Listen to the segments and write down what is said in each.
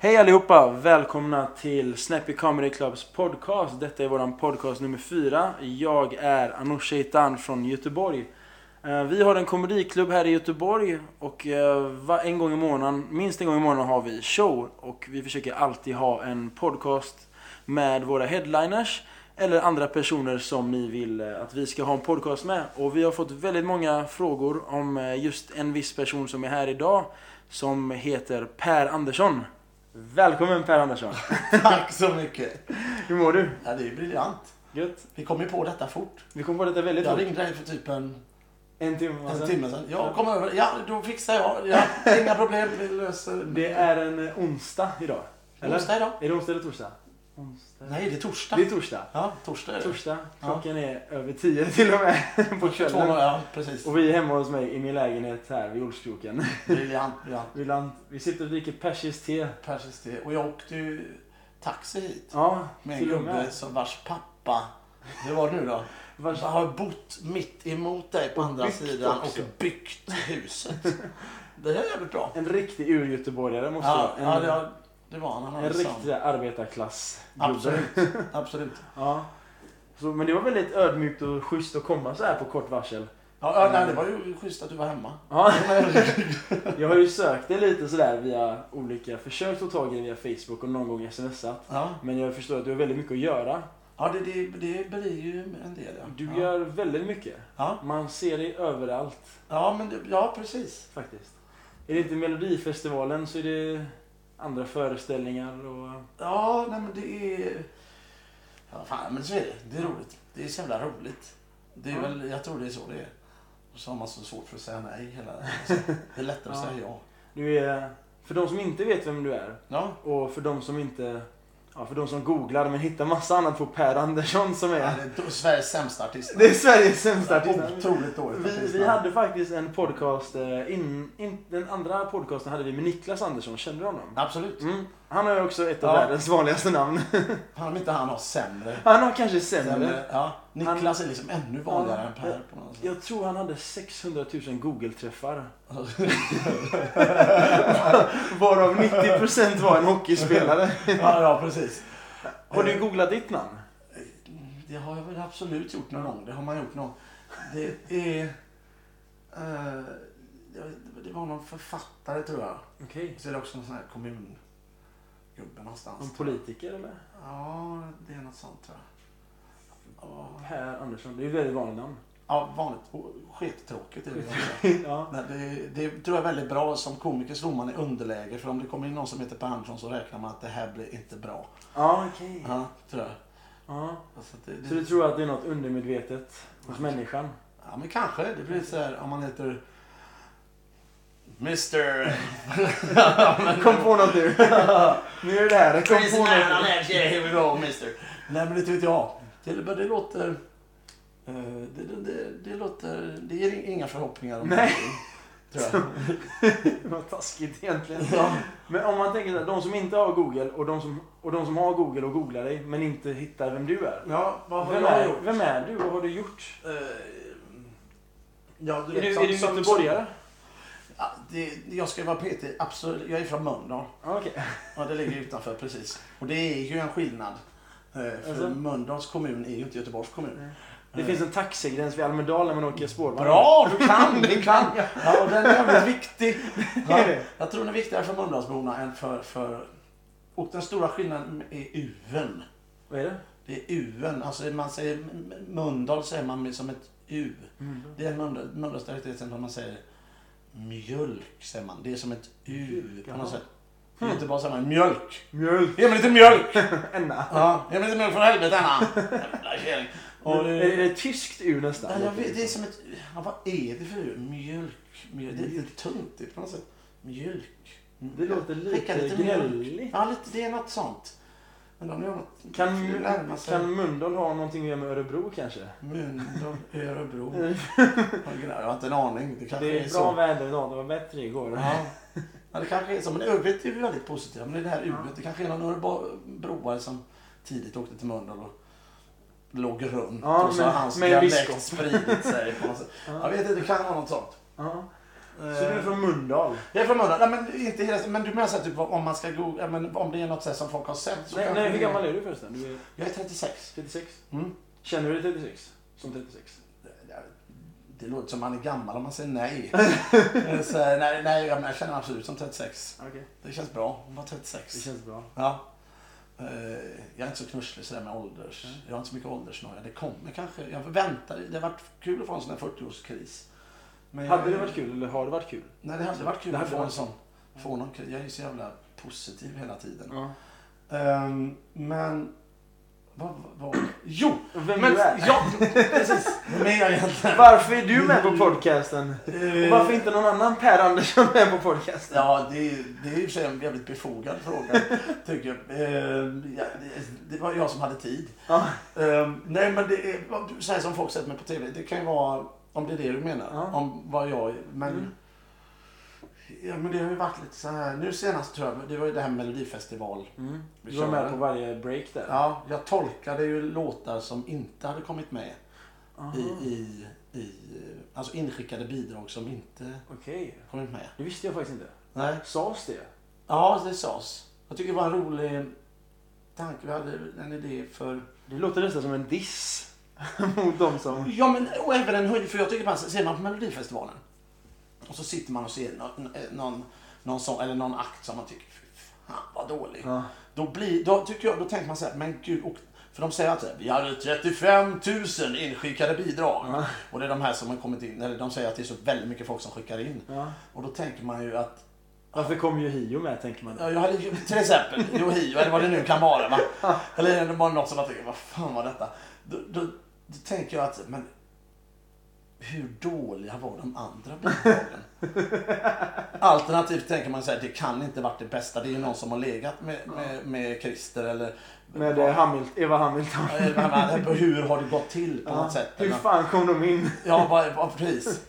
Hej allihopa! Välkomna till Snappy Comedy Clubs podcast. Detta är våran podcast nummer fyra. Jag är Anoush Shaitan från Göteborg. Eh, vi har en komediklubb här i Göteborg och eh, en gång i månaden, minst en gång i månaden har vi show. Och vi försöker alltid ha en podcast med våra headliners eller andra personer som ni vill eh, att vi ska ha en podcast med. Och vi har fått väldigt många frågor om just en viss person som är här idag som heter Per Andersson. Välkommen Per Andersson! Tack så mycket. Hur mår du? Ja, det är briljant. Gött? Vi kom ju på detta fort. Vi kom på detta väldigt Jag fort. ringde dig för typ en, En timme en sedan. timme sedan. Jag kom över. Ja, då fixar jag. Ja, inga problem. Vi löser Det är en onsdag idag. Eller? Onsdag idag? Är det onsdag eller torsdag? Onsdag. Nej, det är torsdag. Det är torsdag. Ja, torsdag är det. Torsdag. Ja. Klockan är över tio till och med på Två, kvällen. ja, precis. Och vi är hemma hos mig i min lägenhet här vid Olskroken. Briljant, briljant. Vi, land, vi sitter och dricker persiskt te. Persiskt det. Och jag åkte ju taxi hit. Ja, Med en gubbe som vars pappa, det var nu då, Vars, har bott mitt emot dig på Och andra sidan också. och byggt huset. Det är jävligt bra. en riktig urgöteborgare måste Ja, jag ja en, det, det var han. han en riktig arbetarklass Absolut, absolut. Ja. Så, men det var väldigt ödmjukt och schysst att komma så här på kort varsel. Ja, ja nej, det var ju schysst att du var hemma. Ja, jag har ju sökt det lite sådär via olika försök att ta tag i via Facebook och någon gång smsat. Ja, Men jag förstår att du har väldigt mycket att göra. ja det, det, det blir ju en del. Ja. Du ja. gör väldigt mycket. Ja, Man ser dig överallt ja, men det, ja, precis. faktiskt. Är det inte Melodifestivalen så är det andra föreställningar och... Ja, nej men det är... Ja, fan, men så är det. Det är roligt. Det är så jävla roligt. Det är Ja. väl, jag tror det är så det är. Och så har man så svårt för att säga nej hela Det är lättare att Ja. säga ja. Du är... För de som inte vet vem du är Ja, och för de som inte... Ja, för de som googlar men hittar massa annat på Per Andersson som ja är... det är Sveriges sämsta artist. Det är Sveriges sämsta artist. Otroligt dåligt Vi, vi hade faktiskt en podcast, eh, in, in, den andra podcasten hade vi med Niklas Andersson, kände du honom? Absolut. Mm. Han har ju också ett av Ja. världens vanligaste namn. Han om inte han har sämre. Han har kanske sämre. sämre ja, Niklas är liksom ännu vanligare än Per på något sätt. Jag tror han hade 600 000 Google-träffar. Varav 90% var en hockeyspelare. ja, ja, precis. Har du googlat ditt namn? Det har jag väl absolut gjort någon gång. Det har man gjort någon Det är... eh, det- var någon författare tror jag. Okej. Så är det också någon sån här kommungubbe någonstans. Någon politiker eller? Ja, det är något sånt tror jag. Per Andersson, det är ju ett väldigt vanligt namn. Ja, vanligt. och Skittråkigt är det. också. ja. Men det, det tror jag är väldigt bra. Som komiker slår man i underläge. För om det kommer in någon som heter Per Andersson så räknar man att det här blir inte bra. Ja, okej. Ja, tror jag. Ja. Alltså att det, Så du tror att det är något undermedvetet hos människan? Ja, men kanske. Det blir så här om man heter Mr. Kom på något nu. nu är det här. Kom Crazy på man något. edge, yeah, here we go, Mr. Nej, men det vet jag. Det, det låter... eh, det, det, det, låter... Det ger inga förhoppningar om Nej. Vad taskigt egentligen. Ja. Men om man tänker så här, de som inte har Google och de som, och de som har Google och googlar dig men inte hittar vem du är. ja, vad har Vem jag är, gjort? vem är du? Vad har du gjort? Eh, ja, du Är vet, du, som- är du göteborgare? Ja, det, jag ska vara PT, absolut. Jag är från Mölndal. Okej. Ja, det ligger utanför precis. Och det är ju en skillnad. Eh, För Alltså? Mölndals kommun är ju inte Göteborgs kommun. Det finns en taxigräns vid Almedalen när man åker spårvagn. Bra, du kan! Du kan! Ja, och den är jävligt viktig. Ja, jag tror den är viktigare för Mölndalsborna än för, för... Och den stora skillnaden är uven. Vad är det? Det är uven. Alltså man säger Mölndal säger man med som ett u. Det är en Mölndal- Mölndalsdialekt som man säger mjölk säger man. Det är som ett u på något sätt. I Göteborg säger man mjölk. Mjölk. Ge mig lite mjölk! Enna. Ja, ge mig lite mjölk för helvete Anna! Jävla kärring. Och, Är det, är eh, det ett tyskt ur nästan? jag vet, det är som ett... Ja, vad är det för ur? Mjölk? mjölk. Det är lite tuntigt på något sätt. Mjölk. Det låter lite mjölk. gnälligt. Ja, lite, det är något sånt. Men de gör något... Kan, det kan Mölndal ha någonting att göra med Örebro kanske? Mölndal, Örebro. Jag har inte en aning. Det Det är, är så. bra väder idag, det var bättre igår. Ja. Ja, det kanske är så. Men övrigt är vi väldigt positiva. Men det här uvet, det kanske är någon örebroare som tidigt åkte till Mölndal och låg runt. Ja, och så har hans dialekt spridit sig. På något sätt. Jag vet inte, det kan vara något sånt. Ja. Så du är från Mundal? Jag är från Mölndal. Nej, men inte hela, men du menar så här, typ om man ska go, ja, men om det är något som folk har sett så Nej, nej, hur gammal är du förresten? Du är Jag är 36. 36? Mm. Känner du dig 36? Som 36? Det- låter som man är gammal om man säger nej. så, här, nej, nej jag känner mig absolut som 36. Okej. Det känns bra att vara 36. Det känns bra. Ja. Eh, Jag är inte så knusslig sådär med ålders. Mm. Jag har inte så mycket åldersnoja. Det kommer kanske. Jag väntar. Det har varit kul att få en sån här 40-årskris. Men jag- Hade det varit kul eller har det varit kul? Nej, det hade varit kul Det att få en sån. Få någon, kris. jag är så jävla positiv hela tiden. Ja. Ehm, men... Vad, vad, jo! Vem Men, du är? ja, precis. Vem är jag egentligen? Varför är du med på podcasten? Och Eh, varför inte någon annan Per Andersson med på podcasten? Ja, det, är- det är i och för sig en jävligt befogad fråga, tycker jag. Ja, det, var jag som hade tid. Ja. Ehm, nej, men det är du säger som folk sett mig på TV. Det kan ju vara, om det är det du menar, Ja. om vad jag är. Men, Mm. Ja, men det har ju varit lite så här. Nu senast tror jag, det var ju det här Melodifestival. Mm. Du var med på varje break där? Ja, jag tolkade ju låtar som inte hade kommit med Aha. i, i, i, alltså inskickade bidrag som inte Okej. kommit med. Det visste jag faktiskt inte. Nej. Sades det? Ja, det sades. Jag tycker det var en rolig tanke. Vi hade en idé för... Det låter nästan som en diss mot dem som... Ja, men och även en höjd. För jag tycker bara, ser man på Melodifestivalen och så sitter man och ser någon, någon, någon sång, eller någon akt som man tycker, fy fan vad dålig. Ja. Då, blir, då, tycker jag, då tänker man så här, men gud. Och, för de säger alltid vi hade 35 000 inskickade bidrag. Ja. Och det är de här som har kommit in, eller de säger att det är så väldigt mycket folk som skickar in. Ja. Och då tänker man ju att Varför kom ju Hio med tänker man? Ja, hade till exempel Yohio, eller vad det nu kan vara. Va? Eller det var något som man tänker, vad fan var detta? Då, då, då tänker jag att, men hur dåliga var de andra bidragen? Alternativt tänker man så här, det kan inte varit det bästa. Det är ju någon som har legat med, med, med Christer eller... Med eh, Hamilton, Eva Hamilton. Eller hur har det gått till på Ja. något sätt? Hur fan kom de in? Ja, vad, vad precis.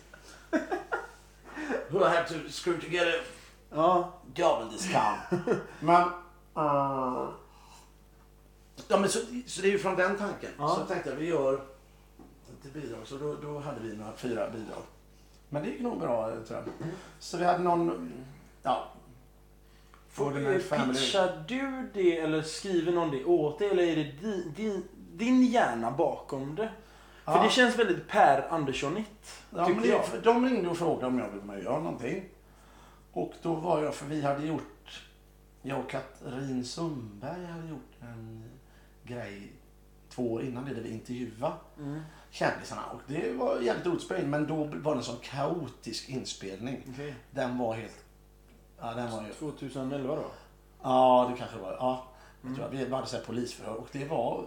Who have to screw together Ja. this town. Men... Uh, ja, men så, så det är ju från den tanken. Ja. Så tänkte jag vi gör ett bidrag. Så då, då hade vi några, fyra bidrag. Men det gick nog bra tror jag. Så vi hade någon... Ja. Family. Pitchar du det eller skriver någon det åt dig eller är det din, din, din hjärna bakom det? För Ja. det känns väldigt Per Anderssonigt. Ja, men jag. de ringde och frågade om jag ville med göra någonting. Och då var jag, för vi hade gjort, jag och Katrin Sundberg hade gjort en grej två år innan det där vi intervjuade Mm. kändisarna. Och det var jävligt roligt men då var det en sån kaotisk inspelning. Okej. Den var helt... Ja, den var ju... 2011 då? Ja, det kanske var. Ja, jag Mm. tror jag. Vi hade så här polisförhör och det var...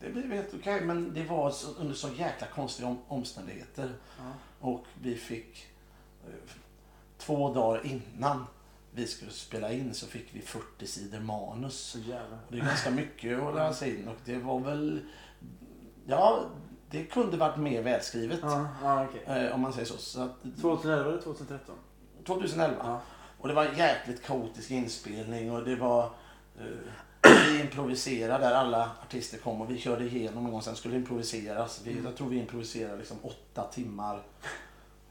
Det blev helt okej, men det var under så jäkla konstiga om, omständigheter. Ja. Och vi fick... eh, Två dagar innan vi skulle spela in så fick vi 40 sidor manus. Och det är ganska mycket att läsa in och det var väl... Ja, det kunde varit mer välskrivet. Ja, ja okej. Eh, om man säger så. så att, 2011 eller 2013? 2011. Ja. Och det var en jäkligt kaotisk inspelning och det var... Eh, vi improviserade där alla artister kom och vi körde igenom en gång. Sen skulle improviseras. Vi, Mm. Jag tror vi improviserade liksom åtta timmar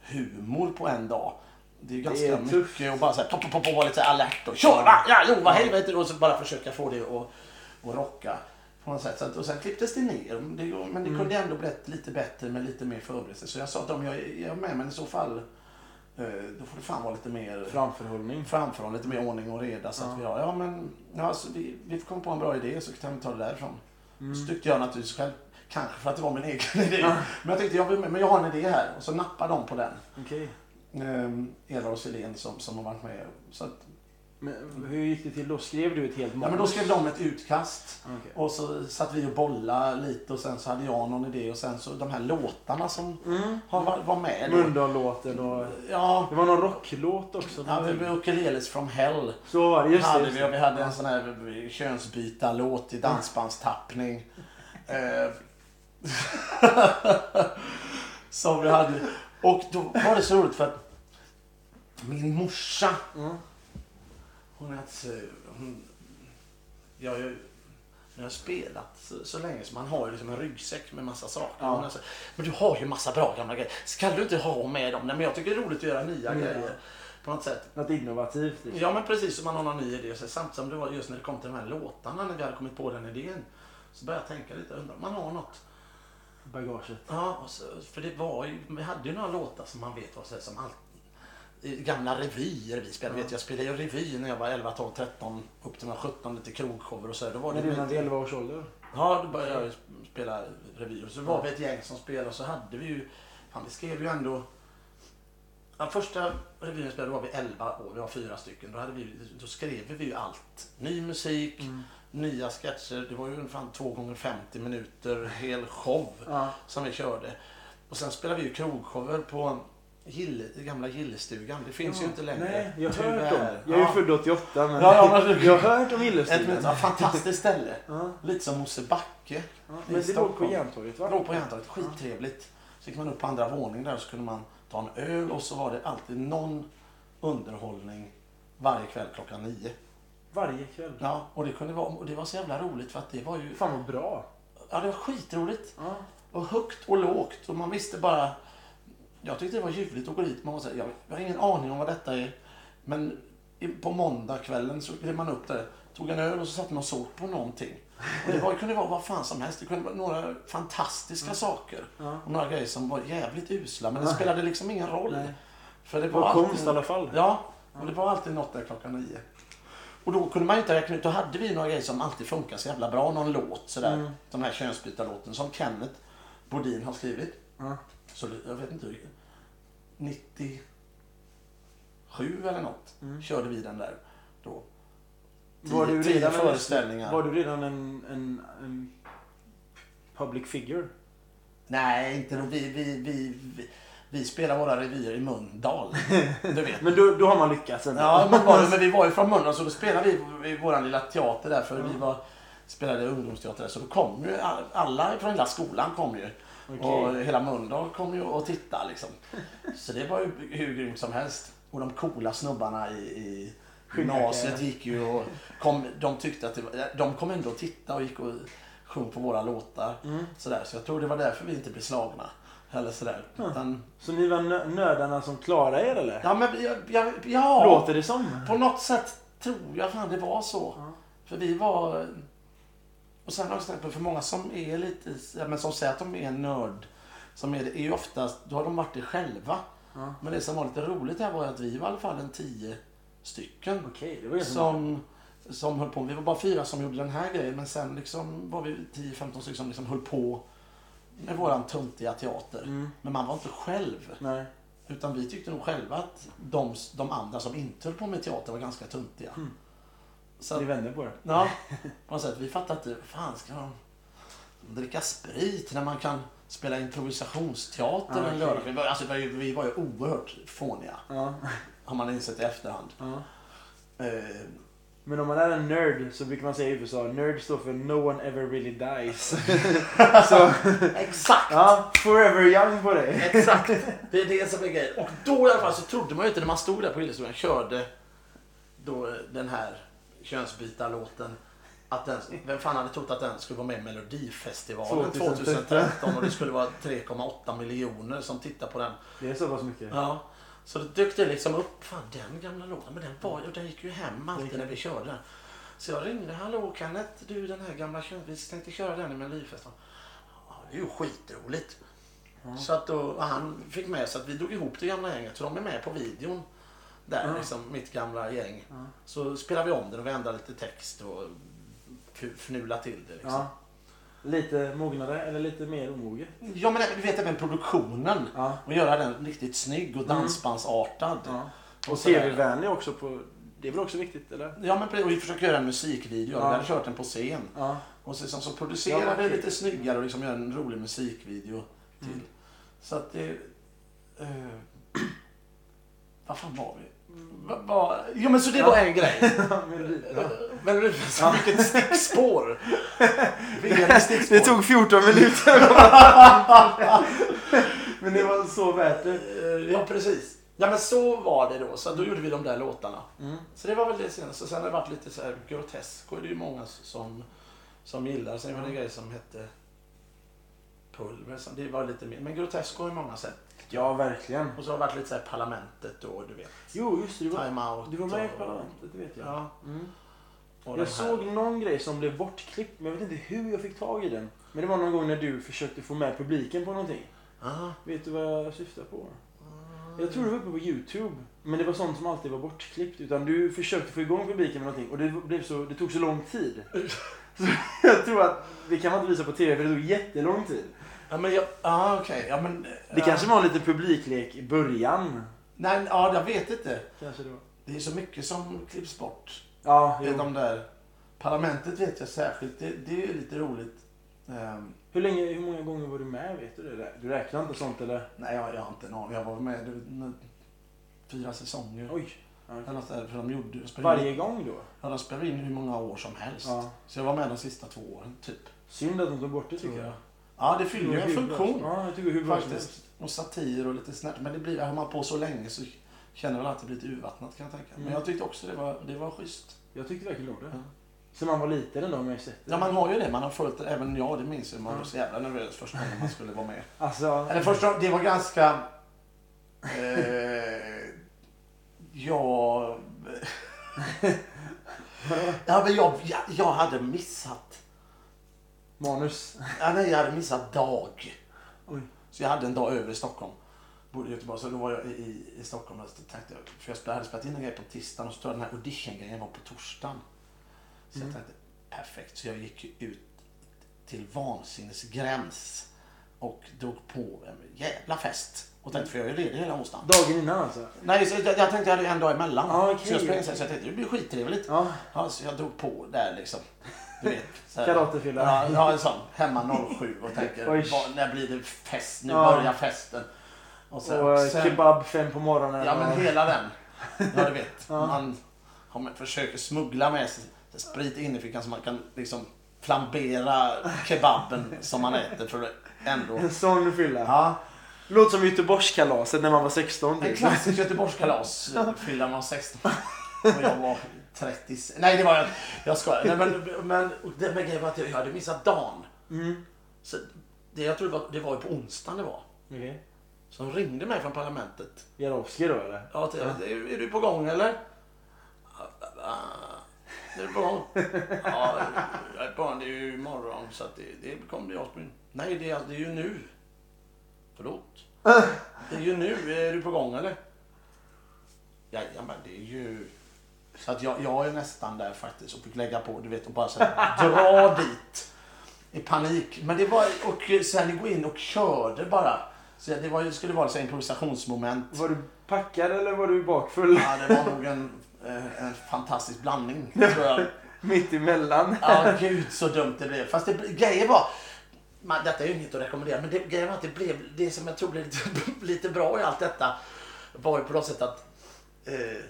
humor på en dag. Det är ju Det ganska är mycket och bara så här, pop, pop, pop, vara lite alert och kör va, ja, jo, vad helvete och så bara försöka få det att att rocka på något sätt. Så att, och sen klipptes det ner. Det, men det Mm. kunde ändå blivit lite bättre med lite mer förberedelse. Så jag sa till dem, jag, jag är med men i så fall eh, då får det fan vara lite mer Framförhållning. framförhållning, lite mer ordning och reda. Så Ja. att vi har, ja men ja, alltså, vi, vi får komma på en bra idé så kan vi ta det därifrån. Mm. Så tyckte jag naturligtvis själv, kanske för att det var min egen idé. Ja. Men jag tänkte, jag, men jag har en idé här. Och så nappar de på den. Okej. Um, Eva och Selén som, som har varit med. Så att, Men hur gick det till då? Skrev du ett helt ja, manus? men då skrev de ett utkast. Okej. Och så satt vi och bollade lite och sen så hade jag någon idé och sen så de här låtarna som Mm. har, var, med. Mölndal-låten och... Ja, Det var någon rocklåt också. ja vi Ukuleles from hell. Så var det, just det. hade Just vi, det. vi hade en sån här könsbytarlåt i dansbandstappning. Eh, som vi hade. Och då var det så roligt för att min morsa, Mm. hon är ett, hon, jag, jag, Jag har spelat så, så länge så man har ju liksom en ryggsäck med massa saker. Ja. Men, alltså, men du har ju massa bra gamla grejer. Ska du inte ha med dem? Nej, men jag tycker det är roligt att göra nya Mm. grejer. På något sätt. Något innovativt. Liksom. Ja men precis, som man har någon ny idé. Så samtidigt som det var just när det kom till de här låtarna, när vi hade kommit på den idén. Så började jag tänka lite, undrar om man har något. Bagaget. Ja, och så, för det var ju, vi hade ju några låtar som man vet var så här, som allt, i gamla revyer vi spelade. Ja. Vet, jag spelade ju revy när jag var 11, 12, 13 upp till jag var 17 lite krogshower och så. Då var det det med- vid 11 års ålder? Ja, då började jag spela revyer. Så var vi ett gäng som spelade och så hade vi ju, fan vi skrev ju ändå Ja, första revyn jag spelade var vi 11 år, vi var fyra stycken. Då, hade vi, då skrev vi ju allt. Ny musik, Mm. nya sketcher. Det var ju fan två gånger 50 minuter, hel show Ja. som vi körde. Och sen spelade vi ju krogshower på Gille, gamla Gillestugan. Det finns ju inte längre. Nej, jag har hört om Jag är ju Ja. född 88 men Ja, ja, men- jag har hört om Ett Gillestugan. ja, fantastiskt ställe. Ja, Lite som Mosebacke. ja. Men det låg på. Järntorget va? Låg på Järntorget, skittrevligt. Så gick man upp på andra våningen där så kunde man ta en öl och så var det alltid någon underhållning varje kväll klockan nio. Varje kväll. Ja, och det, kunde vara, och det var så jävla roligt för att det var ju... Fan vad bra. Ja, det var skitroligt. Ja. Och högt och lågt och man visste bara... Jag tyckte det var ljuvligt att gå dit. Man var så här, jag, jag har ingen aning om vad detta är. Men på måndagskvällen så klev man upp där, tog en öl och så satt man och såg på någonting. Och det var, kunde vara vad fan som helst. Det kunde vara några fantastiska saker. Ja. Och några grejer som var jävligt usla. Men det spelade liksom ingen roll. Nej. För det Det var alltid, konst i alla fall. Ja, och det var alltid något där klockan nio. Och då kunde man ju inte räkna ut. Då hade vi några grejer som alltid funkar så jävla bra. Någon låt sådär. Mm. Den här könsbytarlåten som Kenneth Bodin har skrivit. Ja. Så jag vet inte hur. 97 eller något Mm. körde vi den där då. Var Tio- du tio redan en, föreställningar. var du redan en, en, en public figure? Nej, inte då. Vi, vi, vi, vi, vi spelar våra revyer i Mölndal. Du vet. Men då, då har man lyckats ändå. Ja, men, var men vi var ju från Mölndal så då spelade vi i vår lilla teater där för vi var, spelade ungdomsteater där. Så då kom ju all- alla från hela skolan kom ju. Okej. Och hela Mölndal kom ju och tittade liksom. Så det var ju hur grymt som helst. Och de coola snubbarna i, i gymnasiet gick ju och kom, de tyckte att det var, de kom ändå och tittade och gick och sjöng på våra låtar. Mm. Sådär. Så jag tror det var därför vi inte blev slagna. Eller sådär. Utan, Så ni var nö- nördarna som klarade er eller? ja, men jag, jag, ja. Låter det som? På något sätt tror jag fan det var så. Ja. För vi var... Och sen har jag tänkt på, för många som är lite, ja, men som säger att de är nörd, som är det, är ju oftast, då har de varit det själva. Ja. Men det som var lite roligt här var ju att vi var i alla fall en tio stycken Okej, som, som höll på. Vi var bara fyra som gjorde den här grejen, men sen liksom var vi 10-15 stycken som liksom höll på med våran töntiga teater. Mm. Men man var inte själv. Nej. Utan vi tyckte nog själva att de, de andra som inte höll på med teater var ganska töntiga. Mm. Så Ni att, vände på det? ja, på något sätt, vi fattade inte, fan ska de dricka sprit när man kan spela improvisationsteater Ja, en lördag? Vi var, alltså, vi vi var ju oerhört fåniga, Ja. har man insett i efterhand. ja. Eh, Men om man är en nerd så brukar man säga i USA, nerd står för no one ever really dies. så, exakt! ja, forever young på dig. Exakt! Det är det som är grejen. Och då i alla fall så trodde man ju inte när man stod där på Gillestugan körde då den här könsbytarlåten att den, vem fan hade trott att den skulle vara med i Melodifestivalen 2013? 2013 och det skulle vara 3,8 miljoner som tittar på den. Det är så pass mycket. Ja. Så det dök det liksom upp, fan den gamla låten, men den, var, den gick ju hem alltid när vi körde den. Så jag ringde, hallå Kenneth, du den här gamla kön, vi tänkte köra den i Melodifestivalen. Ja, det är ju skitroligt. Ja. Så att då, han fick med så att vi drog ihop det gamla gänget, så de är med på videon. Där, Ja. liksom, mitt gamla gäng. Ja. Så spelade vi om den och vi ändrade lite text och f- fnulade till det. Liksom. Ja. Lite mognare eller lite mer omoget? Ja. men du vet även produktionen. Ja. Och göra den riktigt snygg och dansbandsartad. ja. Och sådär. tv-vänlig också på... Det är väl också viktigt eller? Ja, men och vi försöker göra en musikvideo. Ja. Vi hade kört den på scen. Ja. Och så, så, så Ja, vad vi kul. lite snyggare och liksom göra en rolig musikvideo till. Mm. Så att det... Eh, vad fan var vi? Va, va, jo men så det Ja. var en grej. Men- ja. Vilket stickspår. Stickspår. Det tog 14 minuter. Men det var så värt det. Eh, Ja, precis. Ja, men så var det då. Så då gjorde vi de där låtarna. Mm. Så det var väl det senaste. Sen har det varit lite så här grotesk. Och det är ju många som som gillar. Sen var det en grej som hette Pulver. Som, det var lite mer. Men Grotesco i många sätt. Ja, verkligen. Och så har det varit lite så här Parlamentet då, du vet. Jo, just det. Du var, Time Out. du var med i och- Parlamentet, det vet jag. Ja. Mm. Jag här- såg någon grej som blev bortklippt, men jag vet inte hur jag fick tag i den. Men det var någon gång när du försökte få med publiken på någonting. Aha. Vet du vad jag syftar på? Jag tror det var uppe på Youtube. Men det var sånt som alltid var bortklippt. Utan du försökte få igång publiken med någonting och det, blev så, det tog så lång tid. Så jag tror att det kan man inte visa på TV för det tog jättelång tid. Ja, men jag... Ja, okej. Ja, men... Det kanske var lite publiklek i början. Nej, ja, jag vet inte. Kanske det var. Det är så mycket som klipps bort. Ja, Det är jo. de där... Parlamentet vet jag särskilt. Det, det är lite roligt. Ehm, Hur, länge, hur många gånger var du med? Vet du det? Du räknar inte sånt eller? nej, jag, jag har inte en aning. Jag var med i fyra säsonger. Oj. Eller något där, för de gjorde... de spelade in- Varje gång då? Ja, de spelade in hur många år som helst. Ja. Så jag var med de sista två åren, typ. Synd att de tog bort det tycker jag. Ja, det fyller ju en funktion. Ja, jag tycker hur bra som helst. Faktiskt. Och satir och lite snärt. Men det blir, har man på så länge så känner väl att det blir lite urvattnat kan jag tänka. Men Mm. jag tyckte också det var, det var schysst. Jag tyckte verkligen om det. Ja. Sen man var liten ändå man ju sett det. Ja, man har ju det. Man har följt det. Även jag, det minns jag. Man var så jävla nervös första gången man skulle vara med. Alltså, Eller första, det var ganska... Eh, jag... ja, men jag, jag, jag hade missat... manus. Ja, nej, jag hade missat dag. Oj. Så jag hade en dag över i Stockholm. Bodde i Göteborg, så då var jag i, i Stockholm och tänkte för jag hade spelat in en grej på tisdagen och så tror jag den här audition-grejen var på torsdagen. Så Mm. jag tänkte, perfekt. Så jag gick ut till vansinnesgräns och drog på en jävla fest. Och tänkte, för jag är ledig hela onsdagen. Dagen innan alltså. Nej, så jag, jag tänkte jag hade en dag emellan. Ah, okej. Så jag sprang så jag tänkte, det blir skittrevligt. Ja, Ja, så jag drog på där liksom. Du vet. så här. karatefylla. Ja, en sån. Hemma 07 och tänker, Oj. vad, när blir det fest? Nu Ja. börjar festen. Och sen, Och eh, sen, kebab fem på morgonen. Ja, men och- hela den. Ja, du vet. Ja. Man, försöker smuggla med sig sprit in i fickan så man kan liksom flambera kebaben som man äter för att ändå... En sån fylla. Ja, Låter som Göteborgskalaset när man var 16. en typ. klassisk Göteborgskalas. Fylla man 16. Och jag var 30. Nej, det var jag Jag skojar. Nej, men, men det med grejen var att jag hade missat dagen. Mm. Så det, jag tror det var, det var ju på onsdagen det var. Okej. Så de ringde mig från parlamentet. Jarowski då eller? Ja, till, är, är du på gång eller? "Ah, Är du på gång? Ja, jag är på gång. Det är ju imorgon så att det, det kommer bli asbra. Nej, det är, det är ju nu. Förlåt. Det är ju nu. Är du på gång eller? Jajamän, det är ju... Så att jag, jag är nästan där faktiskt och fick lägga på, du vet, och bara så här, dra dit. I panik. Men det var, och sen gå in och körde bara. Så det var, det skulle vara så här improvisationsmoment. Var du packad eller var du bakfull? Ja, det var nog en, eh, en fantastisk blandning, tror jag. Mitt emellan. Ja, gud så dumt det blev. Fast det, grejen var, man, detta är ju inget att rekommendera, men det, grejen var att det blev, det som jag tror blev lite, lite bra i allt detta var ju på något sätt att eh,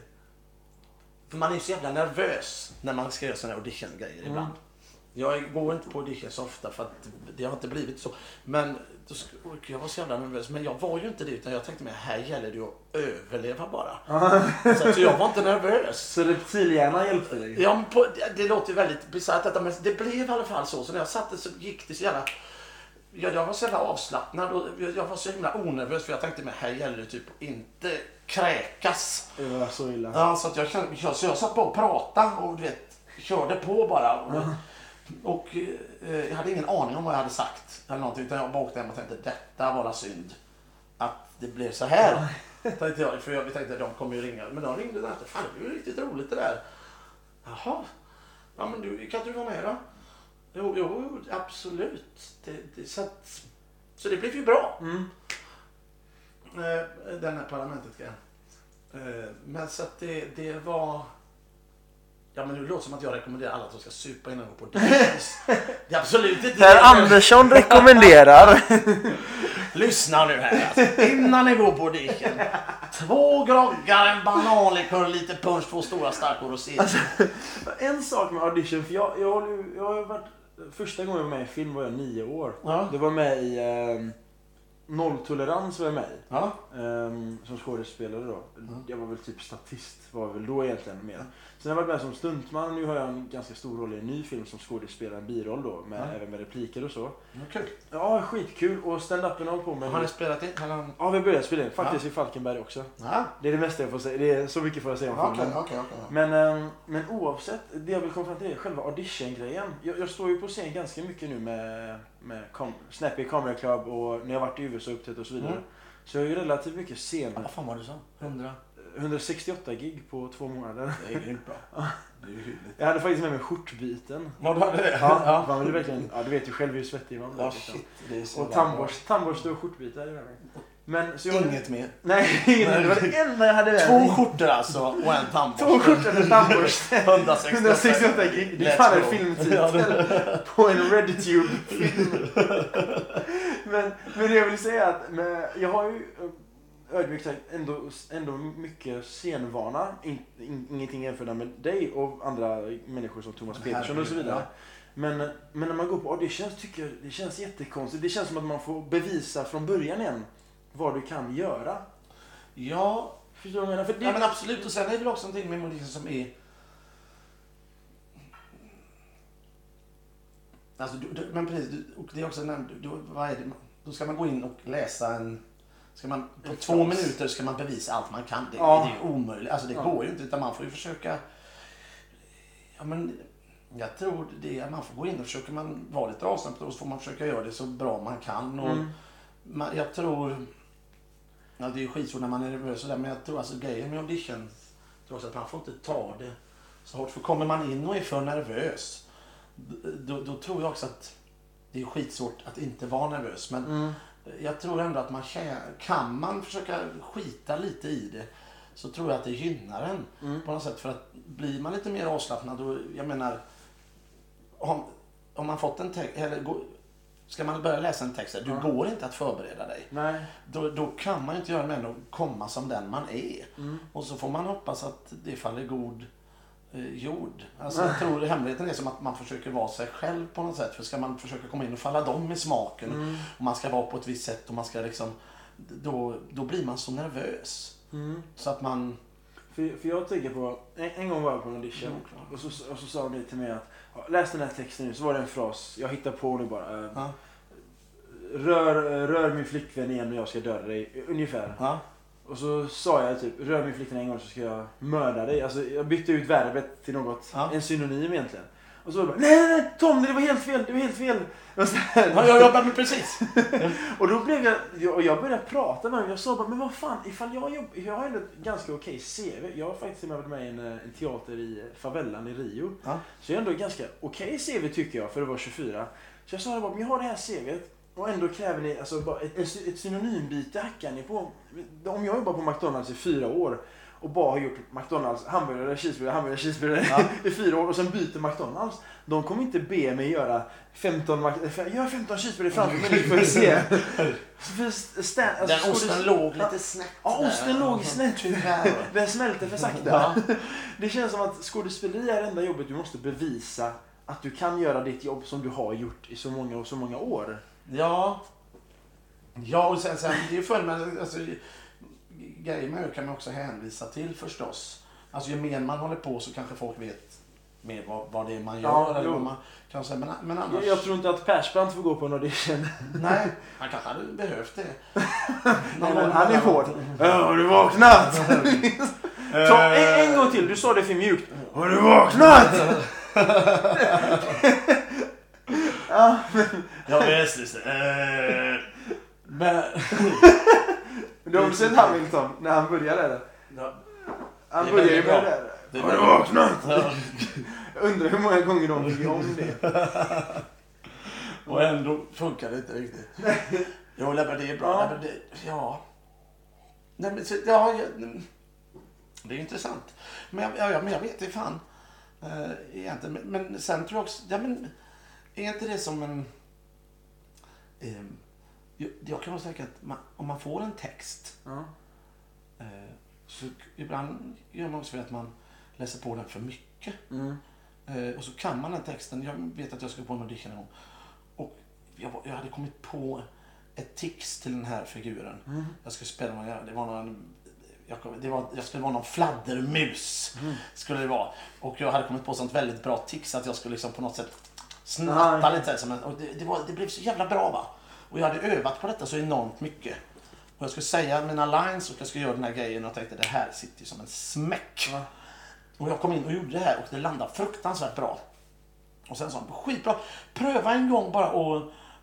för man är så jävla nervös när man ska göra sådana audition-grejer ibland. Jag går inte på audition så ofta för att det har inte blivit så. Men jag var så jävla nervös. Men jag var ju inte det utan jag tänkte mig här gäller det att överleva bara. Så, så jag var inte nervös. Så reptilhjärnan hjälpte dig? Ja, på, det, det låter ju väldigt bisarrt detta men det blev i alla fall så. Så när jag satte så gick det så jävla... Jag, jag var så jävla avslappnad och jag, jag var så himla onervös för jag tänkte mig här gäller det typ inte kräkas. Det var så illa. Ja, så, att jag, så jag satt bara och pratade och du vet, körde på bara. Och, och eh, jag hade ingen aning om vad jag hade sagt. Eller någonting, utan jag bara åkte hem och tänkte detta var synd. Att det blev så här. tänkte jag, för jag tänkte att de kommer ju ringa. Men de ringde där. Fan det blir ju riktigt roligt det där. Jaha. Ja men du, kan du vara med då? Jo, jo absolut. Det, det, så, att, så det blev ju bra. Mm. Eh, den här parlamentet grejen. Eh, Men så att det, det var... Ja men det låter som att jag rekommenderar alla att de ska supa innan de går på dagis. Det är absolut inte Per det. Andersson rekommenderar. Lyssna nu här alltså. Innan ni går på audition. Två groggar, en bananlikör, lite punsch, två stora starka rosé. Alltså, en sak med audition, för jag, jag, har ju- jag har varit... Första gången jag var med i film var jag nio år. Ja. Det var med i... ehm, Nolltolerans var med. Ja. ehm, som skådespelare då. Mm. Jag var väl typ statist, var väl då egentligen mer. Sen har jag varit med som stuntman nu har jag en ganska stor roll i en ny film som skådespelare, en biroll då, med, Ja. även med repliker och så. Ja, Kul. Ja, skitkul. Och stand-upen har på med. Har ni spelat in? Eller? Ja, vi har börjat spela in. Faktiskt i Falkenberg också. Ja. Det är det mesta jag får säga. Det är så mycket får jag säga om Okej, filmen. okej, okej. Men, ehm, men oavsett, det jag vill komma fram till är själva audition-grejen. Jag, jag står ju på scen ganska mycket nu med, med kam- Snappy Camera Club och när jag varit i USA uppträtt och så vidare. Mm. Så jag har ju relativt mycket scen. Vad fan var det så? 100? 168 gig på två månader. Det är grymt bra. Det är ju. Jag hade faktiskt med mig skjortbyten. Ja, du hade det? Ja, man vill verkligen, ja, du vet ju själv hur svettig man blir. Ja, liksom. shit. Det är så Och tandborst, tandborste och med mig. Men, så jag, Inget mer. Nej, det var det enda jag hade med Två skjortor alltså och en tandborste. Två skjortor och tandborste. 168. 168 gig. Det är fan en filmtitel på en RedTube-film. men, men det jag vill säga är att med, jag har ju eh, ödmjukt sagt ändå, ändå mycket scenvana. In, in, ingenting jämfört med dig och andra människor som Thomas Petersson och så vidare. Men, men när man går på auditions tycker jag det känns jättekonstigt. Det känns som att man får bevisa från början igen vad du kan göra. Ja, Förstår du vad jag menar? För det, ja, men absolut. Och sen är det väl också någonting med Melodifestivalen som är... Alltså, du, du, men precis, du, och det är också nämnt, du, vad är det, då ska man gå in och läsa en... Ska man, på två fras. minuter ska man bevisa allt man kan. Det, Ja. det är omöjligt. Alltså det Ja. går ju inte. Utan man får ju försöka... Ja, men jag tror det är, man får gå in och försöker man vara lite avslappnad och så får man försöka göra det så bra man kan. Och mm, man, jag tror... Ja, det är ju skitsvårt när man är nervös och sådär, men jag tror alltså grejen med audition tror också att man får inte ta det så hårt. För kommer man in och är för nervös, då, då tror jag också att det är skitsvårt att inte vara nervös. Men mm, jag tror ändå att man kan, man försöka skita lite i det så tror jag att det gynnar en mm. på något sätt. För att blir man lite mer avslappnad och jag menar om, om man fått en text, eller ska man börja läsa en text, du Ja. går inte att förbereda dig. Nej. Då, då kan man ju inte göra mer än att komma som den man är. Mm. Och så får man hoppas att det faller god eh, jord. Alltså, jag tror hemligheten är som att man försöker vara sig själv på något sätt. För ska man försöka komma in och falla dem i smaken Mm. och man ska vara på ett visst sätt och man ska liksom då, då blir man så nervös. Mm. Så att man... För, för jag tänker på, en, en gång var jag på en audition klart. och, så, och så sa de till mig att läs den här texten nu, så var det en fras, jag hittar på nu bara. eh, Ja. Rör, rör min flickvän igen och jag ska döda dig, ungefär. Ja. Och så sa jag typ, rör min flickvän en gång så ska jag mörda dig. Alltså jag bytte ut verbet till något, Ja. en synonym egentligen. Och så var det bara, nej nej Tom det var helt fel, det var helt fel. Och, så här, Ja, jag jobbar med precis. och då blev jag, och jag började prata med honom. Jag sa bara, men vad fan, ifall jag jobb, jag har ändå ett ganska okej CV. Jag har faktiskt varit med i en, eh, en teater i favellan i Rio. Ja. Så jag har ändå ganska okej CV tycker jag för att vara 24. Så jag sa det bara, men jag har det här CVt. Och ändå kräver ni, alltså ett ett synonymbyte hackar ni på. Om jag jobbar på McDonalds i fyra år och bara har gjort McDonalds hamburgare, cheeseburgare, hamburgare, cheeseburgare Ja. i fyra år och sen byter McDonalds. De kommer inte be mig göra 15, Mac- gör 15 cheeseburgare framför mig nu får jag se. För stand, alltså, Den osten skådis- låg lite snett. Ja, där. osten låg snett. Tyvärr. Den smälter för sakta. Ja. Det känns som att skådespeleri är det enda jobbet du måste bevisa att du kan göra ditt jobb som du har gjort i så många och så många år. Ja. Ja, och sen, sen det är för med, alltså, grejer med det kan man också hänvisa till förstås. Alltså ju mer man håller på så kanske folk vet mer vad, vad det är man gör. Ja, eller vad man kan säga. Men, men annars... Jag, jag tror inte att Persbrandt får gå på en audition. Nej, han kanske hade behövt det. Nej, men han är hård. Ja, Har du vaknat? Ta, en, en gång till, du sa det för mjukt. Har du vaknat? ja, Ja, visst. visst. Eh, men... du har väl sett Hamilton när han började där? Ja, Han Det är börjar ju väldigt med bra. det där. det är Har du väldigt- vaknat? Ja. Jag undrar hur många gånger de fick om det. Och ändå funkar det inte riktigt. Jo, nej, men det är bra. Ja. Nej, men det, ja. Nej, men, så, ja, ja, det är intressant. Men jag, ja, men jag vet inte fan. Uh, egentligen. Men, men sen tror jag också... Ja, men, är inte det som en... ehm, jag, kan vara säker att man, om man får en text Ja. eh, så ibland gör man också för att man läser på den för mycket. Mm. Eh, och så kan man den texten. Jag vet att jag skulle på en audition en gång. Och jag, jag hade kommit på ett tics till den här figuren. Mm. Jag skulle spela någon, det var någon jag, kom- det var, jag skulle vara någon fladdermus. Mm. Skulle det vara. Och jag hade kommit på sånt väldigt bra tics att jag skulle liksom på något sätt snatta Ah, lite. och det, det, var, det blev så jävla bra va. Och jag hade övat på detta så enormt mycket. Och jag skulle säga mina lines och jag skulle göra den här grejen och tänkte det här sitter ju som en smäck. Ja. Och jag kom in och gjorde det här och det landade fruktansvärt bra. Och sen sa han, skitbra, pröva en gång bara och,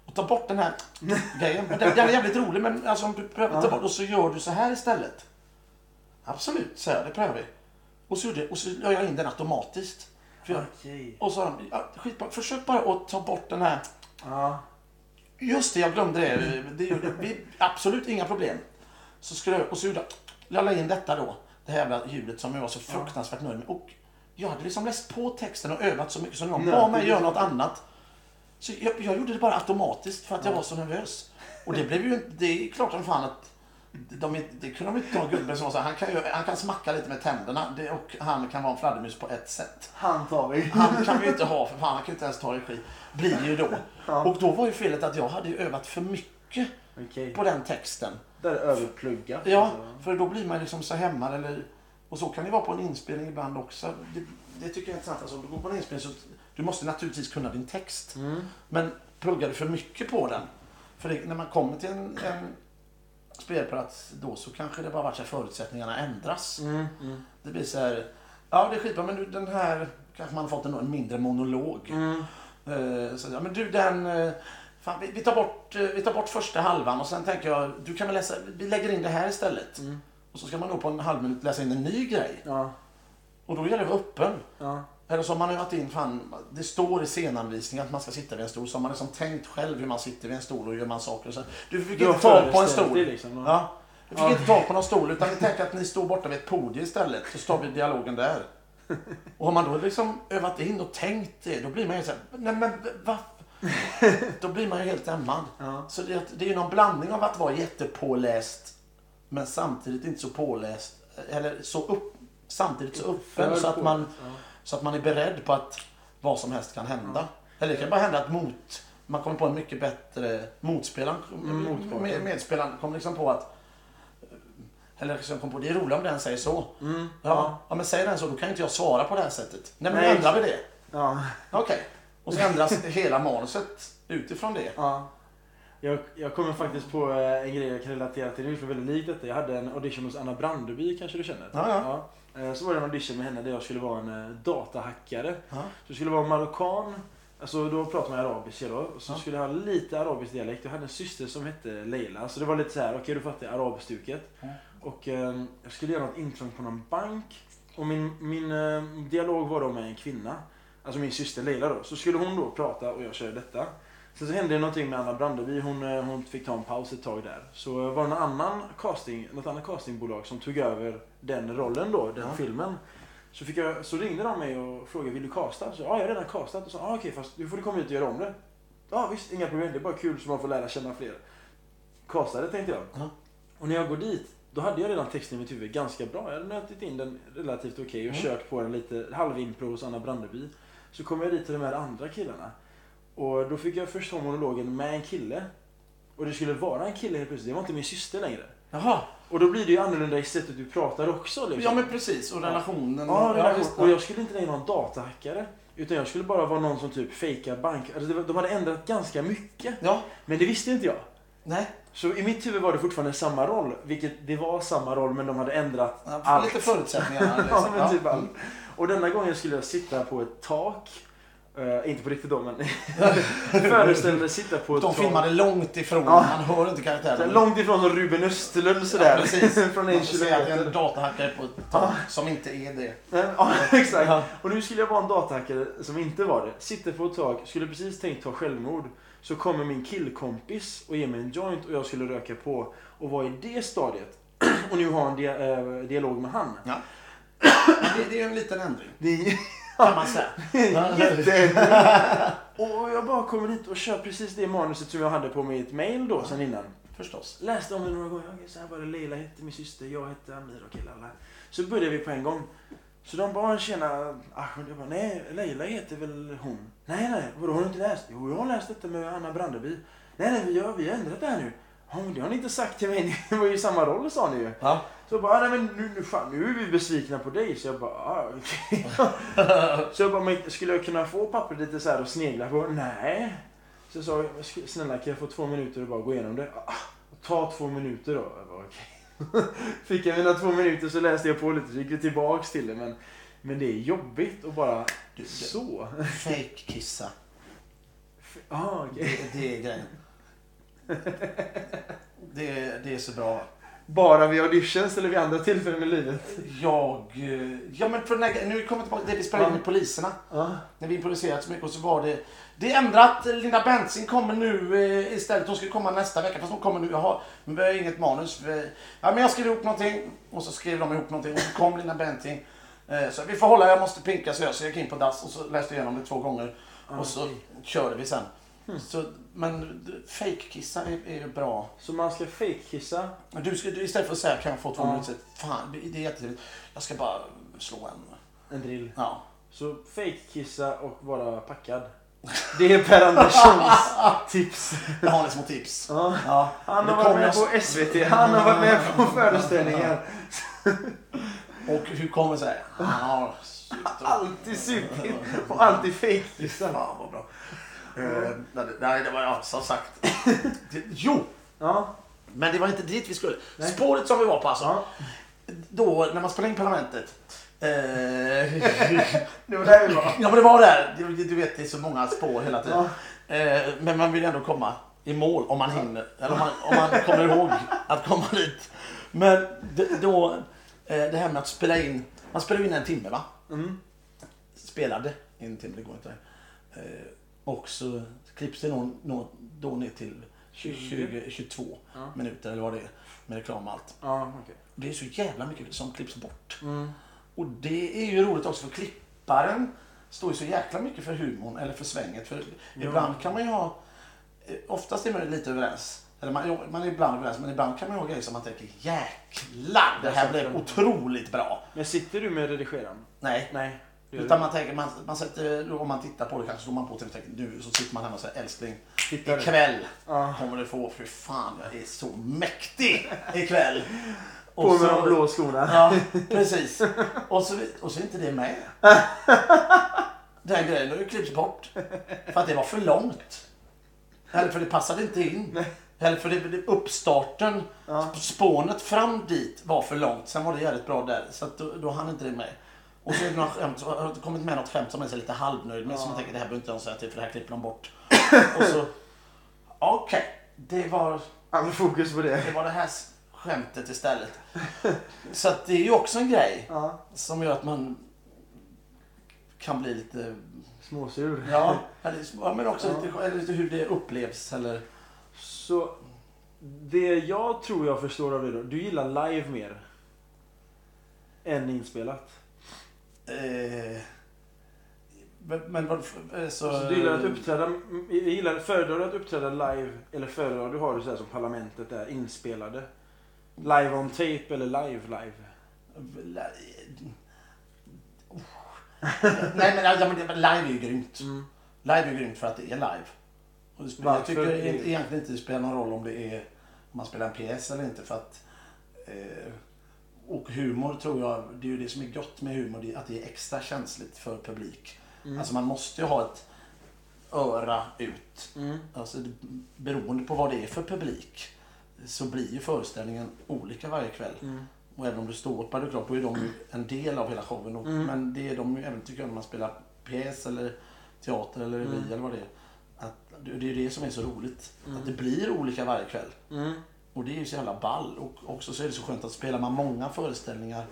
och ta bort den här grejen. Den, den är jävligt rolig men alltså om du prövar ta bort och så gör du så här istället. Absolut, sa jag, det prövar vi. Och så, gjorde, jag- och så la jag in den automatiskt. Jag, Okej. och så sa de, ja, skitbra, försök bara att ta bort den här Ja. Just det, jag glömde det. det gjorde vi, absolut inga problem. Så skulle jag, och så gjorde jag, la in detta då. Det här jävla ljudet som jag var så fruktansvärt nöjd med. Och jag hade liksom läst på texten och övat så mycket så någon bad mig göra något annat. Så jag, jag gjorde det bara automatiskt för att jag var så nervös. Och det blev ju inte- det är klart som fan att de, det kunde de inte ta gubben som så han kan, ju, han kan smacka lite med tänderna det, och han kan vara en fladdermus på ett sätt. Han tar vi. Han kan vi ju inte ha för fan, han kan inte ens ta regi. Blir det ju då. Ja. Och då var ju felet att jag hade övat för mycket Okej. på den texten. Där är överpluggat. Ja, alltså. för då blir man liksom så hemma eller... Och så kan det vara på en inspelning ibland också. Det, det tycker jag är intressant. Alltså, om du går på en inspelning så du måste naturligtvis kunna din text. Mm. Men pluggar du för mycket på den. För det, när man kommer till en, en spelplats då så kanske det bara varit så här förutsättningarna ändras. Mm. Mm. Det blir så här, ja det är skitbra men du, den här kanske man har fått en, en mindre monolog. Mm. Eh, så, ja, men du den, eh, fan, vi, vi, tar bort, eh, vi tar bort första halvan och sen tänker jag, du kan väl läsa, vi lägger in det här istället. Mm. Och så ska man då på en halv minut läsa in en ny grej. Ja. Och då gäller det att vara öppen. Ja. Eller så har man övat in, fan, det står i scenanvisningen att man ska sitta vid en stol. Så har man liksom tänkt själv hur man sitter vid en stol och gör man saker. Och så, du fick Du inte ta på en stol. liksom. Ja. Du fick Ja. inte ta på någon stol utan vi tänker att ni står borta vid ett podium istället. Så står vi dialogen där. Och har man då liksom övat in och tänkt det, då blir man ju så här, nej men va? Då blir man ju helt hämmad. Ja. Så det, det är ju någon blandning av att vara jättepåläst men samtidigt inte så påläst. Eller så upp, samtidigt så öppen så att, man, Ja. Så att man är beredd på att vad som helst kan hända. Eller det kan bara hända att mot, man kommer på en mycket bättre motspelaren, Mm, motparten. med, medspelaren kommer liksom på att eller liksom kom på, det är roligt om den säger så. Mm. Ja, ja. men säger den så, då kan inte jag svara på det här sättet. Nej, men Nej. ändrar vi det. Ja. Okej. Och så ändras hela manuset utifrån det. Ja. Jag, jag kommer faktiskt på eh, en grej jag kan relatera till. Det är väldigt likt detta. Jag hade en audition hos Anna Brandeby, kanske du känner? Ja, ja. Ja. Eh, Så var det en audition med henne där jag skulle vara en eh, datahackare. Ja. Så jag skulle vara marockan. Alltså då pratar man arabiska då. Så Ja. skulle jag ha lite arabisk dialekt. Jag hade en syster som hette Leila. Så det var lite så här, okej du fattar arabstuket. Och eh, jag skulle göra något intrång på någon bank. Och min, min eh, dialog var då med en kvinna. Alltså min syster Leila då. Så skulle hon då prata och jag körde detta. Sen så hände det någonting med Anna Brandeby. Hon, eh, hon fick ta en paus ett tag där. Så var det någon annan casting, något annat castingbolag som tog över den rollen då, den Ja. filmen. Så, fick jag, så ringde de mig och frågade vill du casta? Så ja, jag har redan castat. Och så ah, okej, fast du får du komma hit och göra om det. Ja visst, inga problem. Det är bara kul så man får lära känna fler. Castade tänkte jag. Ja. Och när jag går dit, då hade jag redan texten i mitt huvud ganska bra. Jag hade nötit in den relativt okej och Mm. kört på den lite halvimpro hos Anna Brandeby. Så kom jag dit till de här andra killarna. Och då fick jag först ha monologen med en kille. Och det skulle vara en kille helt plötsligt. Det var inte min syster längre. Jaha. Och då blir det ju annorlunda i sättet du pratar också. Liksom. Ja men precis. Och relationen. Ja, där, visst. och jag skulle inte längre vara en datahackare. Utan jag skulle bara vara någon som typ fejkar bank. Alltså de hade ändrat ganska mycket. Ja. Men det visste inte jag. Nej. Så i mitt huvud var det fortfarande samma roll. Vilket det var samma roll men de hade ändrat Ja, allt. Lite förutsättningar. ja, liksom. men typ allt. Och denna gången skulle jag sitta på ett tak. Eh, inte på riktigt då men. Föreställde sitta på ett De filmade långt ifrån. Ja. Man hör inte karaktären. Långt ifrån Ruben Östlund sådär. Ja, precis. Från en är en kilometer. datahackare på ett tak som inte är det. Ja, exakt. Ja. Och nu skulle jag vara en datahackare som inte var det. Sitter på ett tak, skulle precis tänkt ta självmord. Så kommer min killkompis och ger mig en joint och jag skulle röka på. Och vara i det stadiet. Och nu ha en dia eh, dialog med han. Ja. Det, det är en liten ändring. Det är Kan man säga. jätte... Och jag bara kommer dit och kör precis det manuset som jag hade på mitt mail då sen innan. Förstås. Läste om det några gånger. Okej, så här var det. Leila hette min syster, jag hette Amir och killarna. Så började vi på en gång. Så de bara tjena Ahmed. Jag bara, nej Leila heter väl hon? Nej nej, vadå har du inte läst? Jo jag har läst detta med Anna Brandeby. Nej, nej, vi har, vi har ändrat det här nu. Ja, men det har ni inte sagt till mig. Det var ju samma roll sa ni ju. Ja. Så jag bara, nej men nu, nu, fan, nu är vi besvikna på dig. Så jag bara, ah, okej. så jag bara, men skulle jag kunna få pappret lite så här och snegla på? Nej. Så jag sa, "Sk- snälla kan jag få två minuter och bara gå igenom det? Ah, ta två minuter då. Jag bara, okej. Fick jag mina två minuter så läste jag på lite, så gick vi tillbaks till det. Men, men det är jobbigt att bara, Du, så. fake kissa. Ah, okej. Det, det är grejen. Det, det är så bra. Bara vid auditions eller vid andra tillfällen i livet? Jag... eh, Ja men för den här, nu kommer jag tillbaka till det vi spelade in med poliserna. Ja. När vi improviserat så mycket och så var det... Det är ändrat. Linda Bensing kommer nu eh, istället. Hon ska komma nästa vecka fast hon kommer nu. Jag har, men vi har inget manus. Vi, ja, men jag skrev ihop någonting och så skrev de ihop någonting och så kom Linda Bensing. Eh, så vi får hålla, jag måste pinka så jag, gick in på dass och så läste jag igenom det två gånger. Och så körde vi sen. Så, men fake-kissa är, är bra. Så man ska fake-kissa? Men Du ska, du, istället för att säga kan jag få två Ja. minuter? Fan, det är jättetrevligt. Jag ska bara slå en. En drill. Ja. Så fake-kissa och vara packad. Det är Per Anderssons tips. Jag har små tips. Ja. Ja. Han har varit med jag- på SVT, han har varit med på föreställningar. Och hur kommer det sig? Han har Alltid supit och alltid fake-kissat. Fan vad bra. Eh, nej, det- nej, det var ja, som sagt. Jo, Ja. men det var inte dit vi skulle. Nej. Spåret som vi var på alltså. ja. Då när man spelade in Parlamentet. Eh, Det var där vi var. ja men det var där. Du, vet det är så många spår hela tiden. Ja. Eh, men man vill ändå komma i mål om man hinner. Eller om man, om man kommer ihåg att komma dit. Men då, eh, det här med att spela in. Man spelar in en timme va? Mm. spelade en timme, det går inte. Och så klipps det nå, nå, då ner till 20, 20, 22 Ja. minuter eller vad det är med reklam och allt. Ja, okej. Det är så jävla mycket som klipps bort. Mm. Och det är ju roligt också för klipparen står ju så jäkla mycket för humorn eller för svänget. För Ja. ibland kan man ju ha, eh, oftast är man ju lite överens. Eller man, man är ibland överens men ibland kan man ju ha grejer som man tänker jäklar det här blev otroligt bra. Men sitter du med redigeraren? Nej, Nej. Gör Utan man tänker, man, man sätter, om man tittar på det kanske slår man på tv och tänker nu så sitter man hemma och säger älskling Tittar ikväll Ja. kommer du få, för fan jag är så mäktig ikväll. På med de blå skorna. Ja, precis. Och så, och så är inte det med. Den grejen har ju klippts bort. För att det var för långt. Eller för det passade inte in. Eller för det, det, uppstarten, Ja. spånet fram dit var för långt. Sen var det jävligt bra där. Så att då, då hann inte det med. Och så är det några skämt, så har det kommit med något skämt som man är lite halvnöjd med. Ja. Som man tänker det här behöver inte jag säga till för det här klipper de bort. Och så, okej. det var All fokus på det. det var det här skämtet istället. Så det är ju också en grej Ja. som gör att man kan bli lite, Småsur. ja, eller, men också Ja. lite, eller lite hur det upplevs eller. Så det jag tror jag förstår av det då. Du gillar live mer. Än inspelat. Eh, men, vad, eh, så... Så du gillar att uppträda, gillar, föredrar du att uppträda live eller föredrar du har du så här som Parlamentet där inspelade? Live on tape eller live live? Nej men, ja, men det- live är ju grymt. Mm. Live är grymt för att det är live. Och det spelar, jag tycker e- egentligen inte det spelar någon roll om det är om man spelar en pjäs eller inte för att eh, och humor tror jag, det är ju det som är gott med humor, att det är extra känsligt för publik. Mm. Alltså man måste ju ha ett öra ut. Mm. Alltså beroende på vad det är för publik så blir ju föreställningen olika varje kväll. Mm. Och även om du står på är klart, då är de ju en del av hela showen. Mm. Men det är de ju även tycker jag när man spelar pjäs eller teater eller revy Mm. eller vad det är. Att det är det som är så roligt. Mm. Att det blir olika varje kväll. Och det är ju så jävla ball. Och också så är det så skönt att spelar man många föreställningar.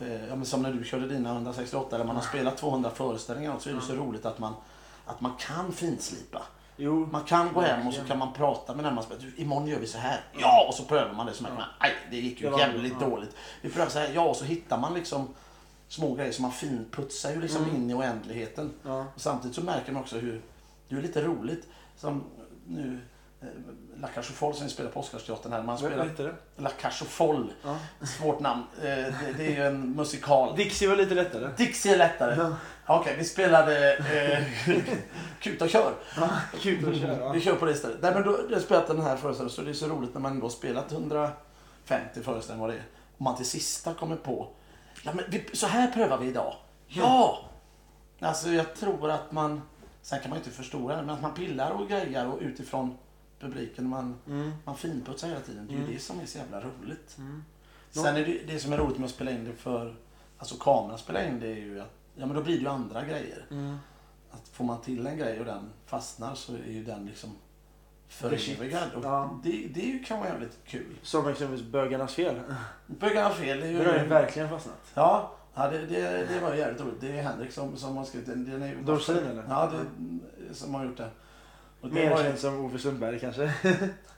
Eh, ja, men som när du körde dina 168 eller man har spelat 200 föreställningar så är det så roligt att man, att man kan finslipa. Jo. Man kan gå hem och så kan man prata med den man spelar. Imorgon gör vi så här. Ja! Och så prövar man det. Så märker man, nej det gick ju Det jävligt ja. dåligt. Vi prövar så här. Ja, och så hittar man liksom små grejer som man finputsar ju liksom Mm. in i oändligheten. Ja. Och samtidigt så märker man också hur det är lite roligt. Som nu eh, La Cage Folles som vi spelar på Oscarsteatern här. Man spelar vad heter det? La Cage Folles. Ja. Svårt namn. Eh, det, det är ju en musikal. Dixie var lite lättare. Dixie är lättare. Ja. Okej, vi spelade eh, Kuta och kör. Kul att köra. Vi kör på det istället. Nej, men då, jag spelat den här föreställningen så det är så roligt när man då spelat 150 föreställningar vad det är. Och man till sista kommer på, ja men vi, så här prövar vi idag. Ja! Alltså jag tror att man, sen kan man ju inte förstora det, men att man pillar och grejar och utifrån publiken, man, Mm. man finputsar hela tiden. Det är ju Mm. det som är så jävla roligt. Mm. Sen är det, det som är roligt med att spela in det för, alltså kameran spela in det är ju att, ja men då blir det ju andra grejer. Mm. Att får man till en grej och den fastnar så är ju den liksom förevigad. Och Ja. det, det kan vara jävligt kul. Som exempelvis Bögarnas fel. Bögarna fel, det är har ju verkligen fastnat. Ja, ja det, det, det var jävligt roligt. Det är Henrik som, som har skrivit den. den är, ju- Dorsin, eller? Ja, det, som har gjort den. Och det Mer känd som Ove Sundberg kanske.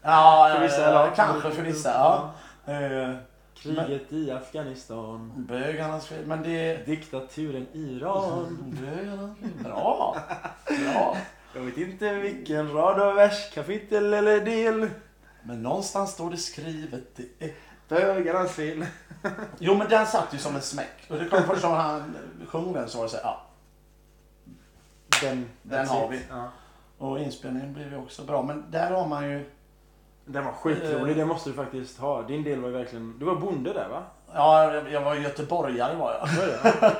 Ja, för vissa, ja, eller? kanske för vissa. Ja. Eh, Kriget i Afghanistan. Bögarnas fel, men det... Diktaturen Iran. Bögarnas. Bra! Bra! Jag vet inte vilken rad och vers, kapitel eller del. Men någonstans står det skrivet. Det är Bögarnas fel. Jo men den satt ju som en smäck. Och det kom först när han sjöng den så var det så här, ja. Den, Den har vi. Ja. Och inspelningen blev ju också bra. Men där har man ju, Den var skitrolig, Eh. det måste du faktiskt ha. Din del var ju verkligen... Du var bonde där va? ja jag var göteborgare var jag.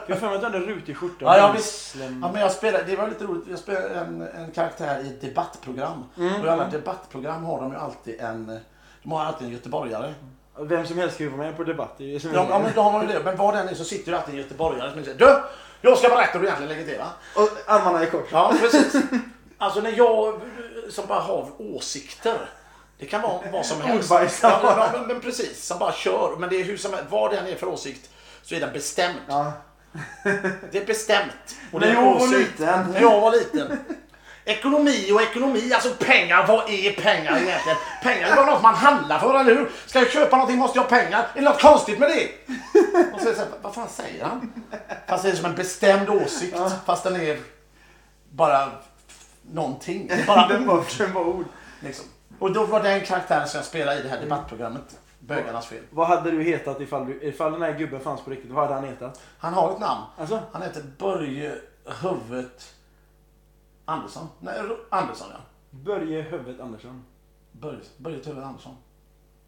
Jag för mig att du hade rutig skjorta. Ja, ja, och visst. slem- Ja, men jag spelade, det var lite roligt, jag spelade en, en karaktär i ett debattprogram. Mm. Och i alla debattprogram har de ju alltid en, de har alltid en göteborgare. Vem som helst ska ju vara med på debatt. Är ju Ja, ja men då har man ju det. Men var den är så sitter det alltid en göteborgare som säger Du! Jag ska berätta hur du egentligen lägger till va? Och armarna i kors. Ja, precis. Alltså när jag som bara har åsikter. Det kan vara vad som helst. Ja, ja, men, men precis, som bara kör. Men det är hur som helst. Vad den är för åsikt så är den bestämd. Ja. Det är bestämt. Och det När är en jag var liten. När jag var liten. Ekonomi och ekonomi, alltså pengar, vad är pengar egentligen? Pengar är bara något man handlar för, eller hur? Ska jag köpa någonting måste jag ha pengar. Är det något konstigt med det? Och så är det så här, vad fan säger han? Fast det är som en bestämd åsikt, fast den är bara någonting. Bara Den var, den var ord. liksom. Och då var det en karaktär som jag spelade i det här debattprogrammet. Bögarnas fel. Vad hade du hetat ifall, du, ifall den här gubben fanns på riktigt? Vad hade han hetat? Han har ett namn. Alltså? Han heter Börje Huvudet Andersson. Nej, Andersson ja. Börje Hövet Andersson. Börje, Börje Huvudet Andersson.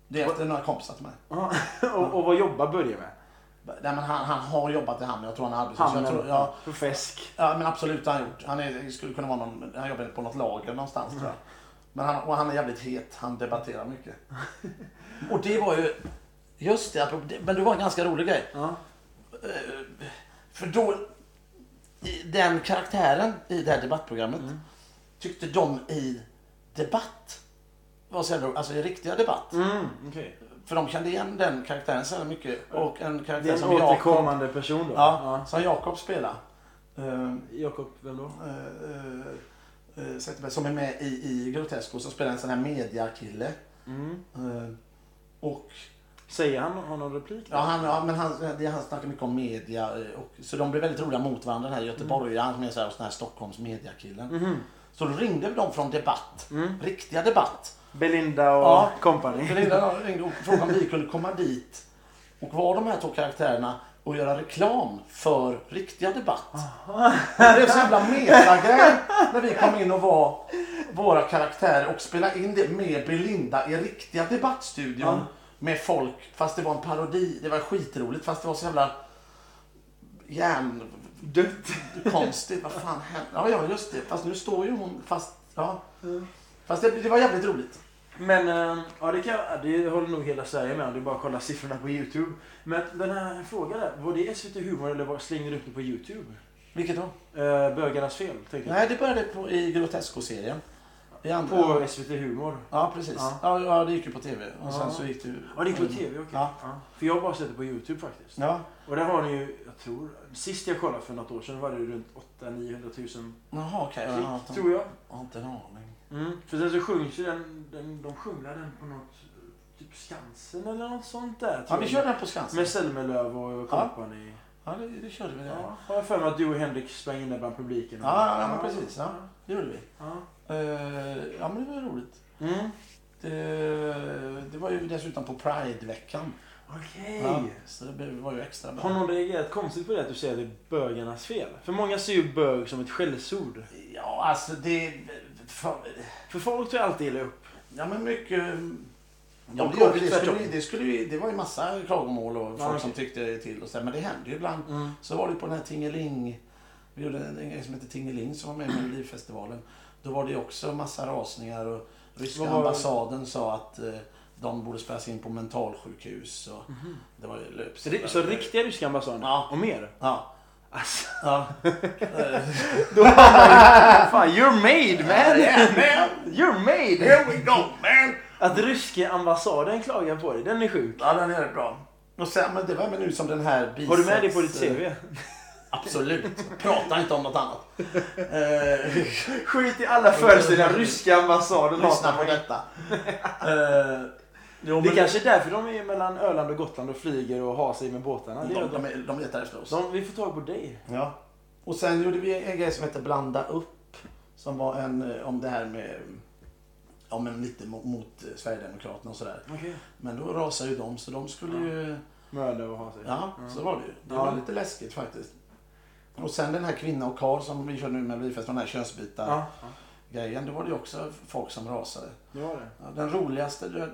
Det är efter några kompisar till mig. Och, och vad jobbar Börje med? Nej, men han, han har jobbat i hamn. Jag tror han är arbetslös. Han Jag tror, ja, på fisk. ja, men absolut har han gjort. Han är, skulle kunna vara någon, han jobbar på något lager någonstans tror jag. Men han, och han är jävligt het. Han debatterar mycket. Och det var ju, just det, men det var en ganska rolig grej. Ja. Eh, För då, den karaktären i det här debattprogrammet Mm. tyckte de i debatt var så jävla, alltså i riktiga debatt. Mm, okej. För de kände igen den karaktären så mycket. Och en Det karaktär är en som återkommande person då? ja, som Jakob spelar. Eh, Jakob, vem då? eh, eh, Zetterberg, som är med i, i Grotesco som spelar en sån här mediakille. Mm. Och Säger han, har någon replik? Ja, han, ja, men han, det, han snackar mycket om media. Och, så de blev väldigt roliga mot varandra. Den här göteborgaren som är så här, sån här Stockholms mediakillen. Mhm. Så då ringde de från debatt. Mm. Riktiga debatt. Belinda och Ja. company. Så ringde, de- ringde och frågade om vi kunde komma dit och vara de här två karaktärerna och göra reklam för riktiga debatt. Det blev så jävla metagrej när vi kom in och var våra karaktärer och spela in det med Belinda i riktiga debattstudion. Ja. Med folk, fast det var en parodi. Det var skitroligt fast det var så jävla Dött. järnkonstigt. Vad fan hände? Ja, ja, just det. Fast nu står ju hon fast... Ja. Fast det, det var jävligt roligt. Men eh, ja, det, kan, det håller nog hela Sverige med om. Det är bara att kolla siffrorna på Youtube. Men den här frågan där. Var det SVT Humor eller var, slängde du upp det på Youtube? Vilket då? Eh, bögarnas fel, tänkte jag. Nej, det började på, i Grotesco-serien. I andra- På SVT Humor. Ja, precis. Ja. Ja. Ja, det gick ju på tv. Och sen så gick det ju... Ja, det gick på TV, okej. Ja. Ja. För jag har bara sett det på Youtube faktiskt. Ja. Och där har ni ju, jag tror, sist jag kollade för något år sedan var det runt 800-900 000 Jaha, okej. klick, inte- tror jag. jag har inte en aning. Mm. För sen så sjungs ju den, den, de sjunger den på något, typ Skansen eller något sånt där. Ja, vi körde den på Skansen. Med Selmelöv och company. Ja, det, det körde vi. Ja, Ja, har jag för mig att du och Henrik sprang in där bland publiken. ja, ja men precis. Ja, det gjorde vi. Ja. Eh, ja, men det var roligt. Mm. Det, det var ju dessutom på Pride-veckan. Okej. Ja, så det var ju extra bra. Har någon reagerat konstigt på det att du säger att det är bögarnas fel? För många ser ju bög som ett skällsord. Ja, alltså det... För, För folk tar ju alltid illa upp. ja, men mycket... Ja, Och det, det, skulle, det, skulle, det var ju massa klagomål och folk Ja, som tyckte till och så, men det hände ju ibland. Mm. Så var det på den här Tingeling, vi gjorde en grej som heter Tingeling som var med i Melodifestivalen. Då var det också massa rasningar och ryska ambassaden sa att eh, de borde spärras in på mentalsjukhus. Och det var ju löps. Så, så riktiga ryska ambassaden? Ja. Och mer? Ja. Alltså, ja. då har man. Fan, you're made man! Yeah, man! You're made! Here we go man! Att ryska ambassaden klagar på dig, den är sjuk. Ja, den är bra. Och sen, men det var men nu som den här biceps... Har du med det på ditt CV? Absolut. Prata inte om något annat. Eh, Skit i alla föreställningar, ryska ambassaden lyssna på detta. Eh, jo, Det men- kanske är därför de är mellan Öland och Gotland och flyger och har sig med båtarna. Det de, de, de, är- de letar efter oss. de, vi får tag på dig. Ja. Och sen gjorde vi en grej som heter Blanda upp. Som var en, eh, om det här med, ja men lite mot, mot eh, Sverigedemokraterna och sådär. Okej. Men då rasade ju de så de skulle ju, Mörda och ha sig. ja så var det ju. Det Ja. var lite läskigt faktiskt. Och sen den här kvinna och karl som vi körde nu med Melodifestivalen, den här könsbytar Ja, ja, grejen. Då var det ju också folk som rasade. det var det. Ja, Den roligaste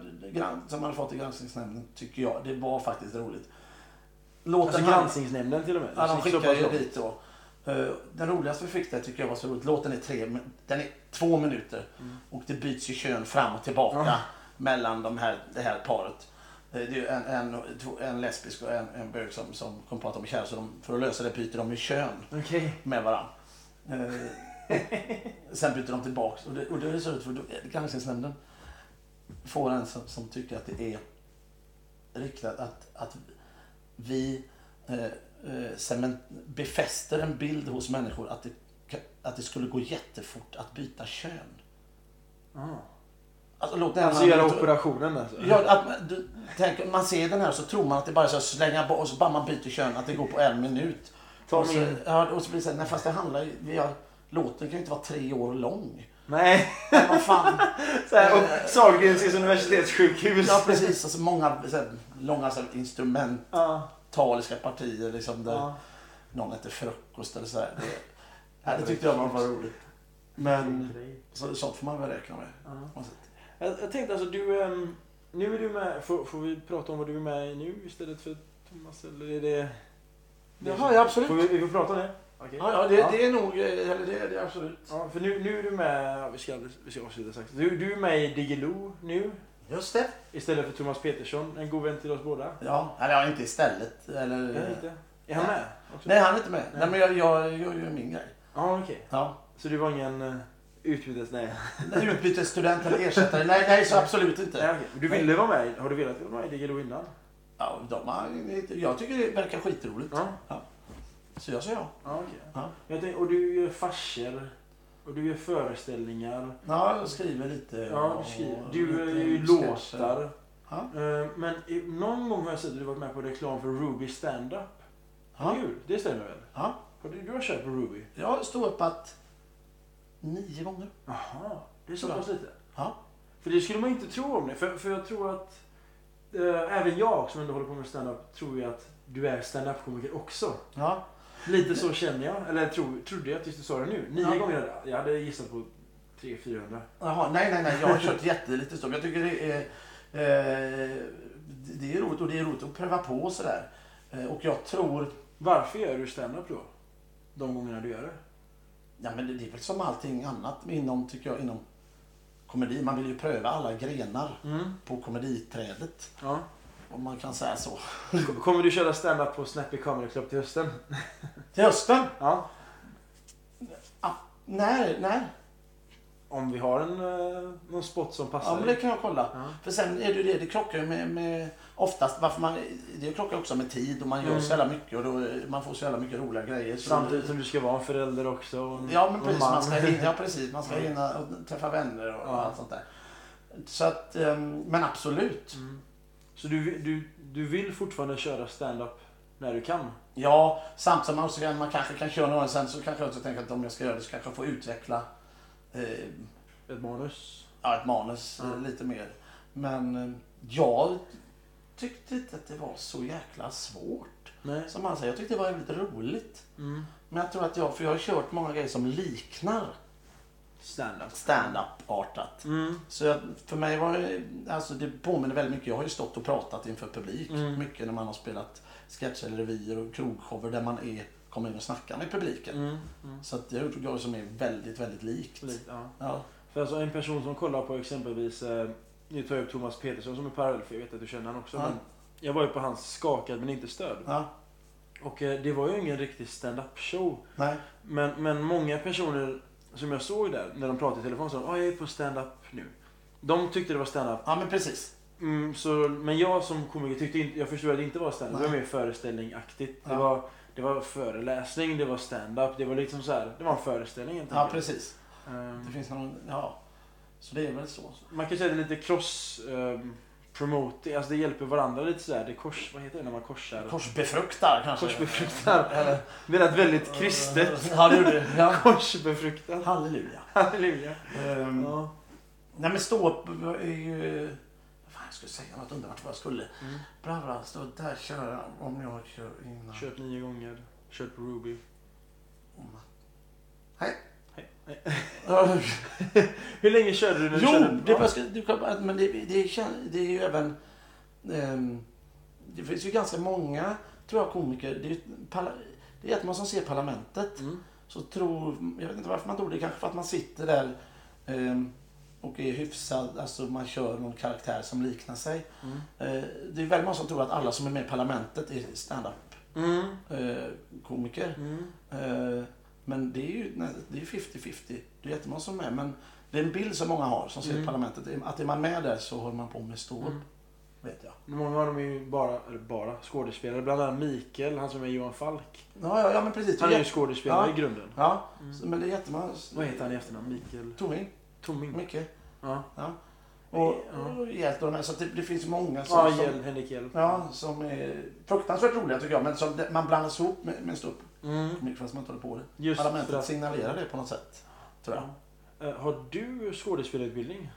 som man har fått i granskningsnämnden tycker jag, det var faktiskt roligt. Låten Alltså handlar- granskningsnämnden till och med. Ja, de pass ju dit då. Eh, Den roligaste vi fick där tycker jag var så roligt. Låten är tre, den är två minuter. Och det byts ju kön fram och tillbaka Ja. mellan de här, det här paret. Eh, Det är ju en, en, en lesbisk och en, en bög som, som kommer prata om kärlek. Så de, för att lösa det byter de ju kön Okej. med varandra. Sen byter de tillbaks. Och det, och det är så för Granskningsnämnden får en som, som tycker att det är riktat att, att vi eh, eh, befäster en bild hos människor att det, att det skulle gå jättefort att byta kön. Ah. Alltså, låt den Alltså göra operationen alltså? Ja, att, du, tänk, man ser den här så tror man att det bara är så att slänga bort och så bara man byter kön, att det går på en minut. Ta och, så, ja, och så blir det så här, nej fast det handlar ju, vi har, låten kan ju inte vara tre år lång. Nej. Men vad fan. Så här, och Sahlgrenska universitetssjukhus. Ja precis, alltså många så här, långa så här, instrumentaliska partier liksom där ja. någon äter frukost eller sådär. Det, ja, det tyckte jag var, var roligt. Men så, sånt får man väl räkna med. Ja. Jag, jag tänkte alltså du, ehm, nu är du med, får, får vi prata om vad du är med i nu istället för Thomas eller är det? Jaha, ja absolut. Får vi, vi får prata om det? Okej. Ja, ja, det, det är nog, eh, eller det, det är absolut. Ja, för nu, nu är du med, ja, vi ska, vi ska avsluta strax. Du, du är med i Diggiloo nu Just det. istället för Thomas Petersson, en god vän till oss båda. Ja, eller ja, inte istället. Eller, han inte? Är han med? Också? Nej, han är inte med. Nej. Nej, men jag, jag gör ju min grej. Ja, okej. Ja. Så du var ingen uh, utbytes... Nej. Utbytesstudent eller ersättare? Nej, nej, så absolut nej inte. okej. Du ville vara med Har du velat vara med i Diggiloo innan? Ja, de har, jag tycker det verkar skitroligt. Ja. Så jag säger ja. Ja, okej. Ja. Jag tänkte, och du gör farser. Och du gör föreställningar. Ja, jag skriver lite. Ja, du skriver. Du gör ju låtar. Ja. Eh, Men någon gång har jag sett att du varit med på reklam för Ruby Stand-Up. Ja. Hur? Det stämmer väl? Ja. Du, har kört på Ruby? Jag har ståuppat nio gånger. Jaha, det är så pass lite? Ja. För det skulle man inte tro om det. För, för jag tror att eh, även jag som ändå håller på med stand-up tror ju att du är stand-up-komiker också. Ja. Lite så känner jag. Eller tro, trodde jag tills du sa det nu. Nio Ja. gånger. Jag hade gissat på 300-400. Jaha, nej, nej, nej. Jag har kört jättelite ståupp. Jag tycker det är, eh, det är roligt och det är roligt att pröva på och sådär. Eh, och jag tror, Varför gör du stand-up då? De gångerna du gör det? ja men det det är väl som allting annat inom, tycker jag, inom komedi. Man vill ju pröva alla grenar Mm. på komediträdet. Ja. Om man kan säga så. Kommer du köra stand-up på Snappy Comedy Club till hösten? Till hösten? Ja. Nej, nej. Om vi har en, eh, någon spot som passar Ja, men det kan jag kolla. Ja. För sen är det ju det, det krockar ju med, med oftast, varför man, det krockar också med tid och man gör Mm. så jävla mycket och då, man får så jävla mycket roliga grejer. Samtidigt som du ska vara en förälder också. Och Ja, men och precis. man. Man ska hinna, ja, precis. Man ska hinna och träffa vänner och Ja. allt sånt där. Så att, ehm, men absolut. Mm. Så du, du, du vill fortfarande köra stand-up när du kan? Ja, samtidigt som man, man kanske kan köra några sen så kanske jag också tänker att om jag ska göra det så kanske jag får utveckla. Eh, Ett manus? ja, ett manus eh, Ja. lite mer. Men eh, jag tyckte inte att det var så jäkla svårt. Nej. Som han säger, jag tyckte det var väldigt roligt. Mm. Men jag tror att jag, för jag har kört många grejer som liknar Stand-up. stand-up-artat. Mm. Så jag, för mig var det, alltså det påminner väldigt mycket. Jag har ju stått och pratat inför publik. Mm. Mycket när man har spelat sketcher eller revyer och krogshower där man är, kommer in och snackar med publiken. Mm. Mm. Så att det är jag som är väldigt, väldigt likt. Lite, ja. Ja. För alltså en person som kollar på exempelvis, eh, nu tar jag upp Thomas Petersson som är parallell för jag vet att du känner honom också. Ja. Men jag var ju på hans Skakad men inte stöd. ja. Och eh, det var ju ingen riktig stand-up show. Nej. Men, men många personer som jag såg där, när de pratade i telefon, sa att jag är på stand-up nu. De tyckte det var stand-up. Ja, men precis. Mm, så, men jag som komiker tyckte inte, jag förstod att det inte var stand-up. Det var Nej. mer föreställningaktigt. Det, Ja. var, det var föreläsning, det var stand-up. Det var liksom så här, det var en föreställning helt Ja, precis. Ehm, Det finns någon, ja. Så det är väl så. Man kan säga att det är lite cross um, promoting, alltså det hjälper varandra lite sådär. Det kors, vad heter det när man korsar? Korsbefruktar kanske. Korsbefruktar. Eller, Det är väldigt kristet. Ja, det gjorde det. Ja. Korsbefruktad. Halleluja. Halleluja. Um, Ja. Nej men stå är ju... Fan, jag skulle säga något underbart vad jag skulle. Mm. Bra, bra. Stå där kör jag om jag kör innan. Kört nio gånger. Kört på Ruby. Hej. Hur länge körde du när du Jo, körde? det, jag ska, du kan, men det, det, det är ju även... ehm, det finns ju ganska många, tror jag, komiker. Det är, parla- det är jättemånga som ser Parlamentet. Mm. Så tror, jag vet inte varför man tror det, kanske för att man sitter där ehm, och är hyfsad, alltså man kör någon karaktär som liknar sig. Mm. Eh, det är väldigt många som tror att alla som är med i Parlamentet är stand-up Mm. eh, komiker. Mm. Men det är ju nej, det är ju 50-50. Det är jättemånga som är med. Men det är en bild som många har som ser Mm. Parlamentet. Att är man med där så håller man på med stå upp. Mm. Vet jag. Många av dem är ju bara, eller bara skådespelare. Bland annat Mikael, han som är Johan Falk. Ja, ja, ja men precis. Han är ju skådespelare Ja. i grunden. Ja, Mm. så- men det är jättemånga. Vad heter han i efternamn? Mikael Toming. Toming? Mycket. Ja. Ja. Och, Ja. och Hjält och de här. Så det, det finns många som, Ja, som, Hjäll, Henrik Hjell. ja, som är fruktansvärt roliga tycker jag. Men som man blandas ihop med, med ståupp. Mm. Fast man inte håller på det. Just för Parlamentet att, signalerar det på något sätt. Tror jag. Eh, Har du skådespelarutbildning?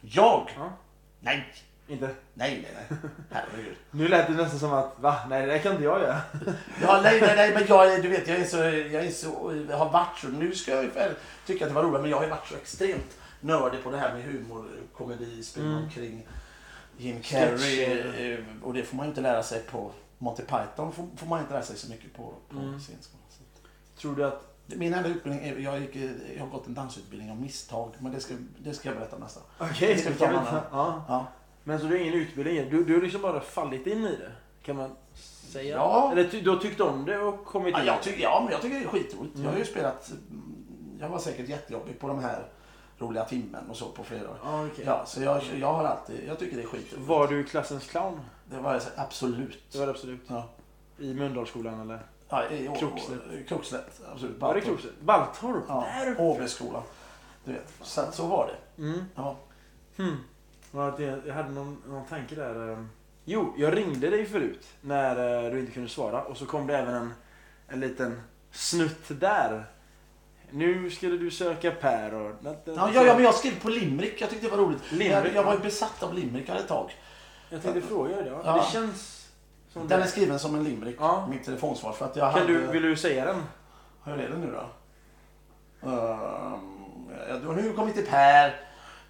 Jag? Ja. Nej. Inte? Nej, nej, nej. Herregud. Nu lät det nästan som att, va? Nej, det kan inte jag göra. Ja, nej, nej, nej, men jag, du vet, jag är så, jag är så, jag har varit så, nu ska jag ju väl tycka att det var roligt, men jag har varit så extremt nördig på det här med humor, komedi, spel Mm. omkring Jim Carrey. Eh, Och det får man ju inte lära sig på Monty Python, får, får man inte lära sig så mycket på, på Mm. scenskolan. Tror du att... Min enda utbildning är, jag, gick, jag har gått en dansutbildning av misstag, men det ska, det ska jag berätta nästa. Okej, Ska vi det ta kan vi en ta. Ja. Ja. Men så du har ingen utbildning? Du, du har liksom bara fallit in i det? Kan man säga? Ja. Eller ty, du har tyckt om det och kommit Ja, in jag, ja, men jag tycker det är skitroligt. Mm. Jag har ju spelat, mm, jag var säkert jättejobbig på de här roliga timmen och så på fredagar. Ja, okej. Ja, så jag, jag har alltid, jag tycker det är skitroligt. Var du klassens clown? Det var absolut. Det var det absolut. Ja. I Mölndalsskolan eller? Ja, i, Krokslätt. absolut. Var det. Krokslätt? Baltorp? Ja, Där uppe? Åbyskolan. Du vet, så, så var det. Mm. Ja. Hmm. Ja, det, jag hade någon, någon tanke där. eh. Jo, jag ringde dig förut när eh, du inte kunde svara och så kom det även en, en liten snutt där. Nu skulle du söka Per och... Ja, ja, ja, men jag skrev på limerick. Jag tyckte det var roligt. Limerick, jag, jag var ju besatt av limerickar ett tag. Jag tänkte fråga dig det. Ja. Det känns som Den är det. skriven som en limerick. Ja. Mitt telefonsvar. För att jag Kan hade... du, vill du säga den? Hur är det nu då? Um, du har nu kommit till Per.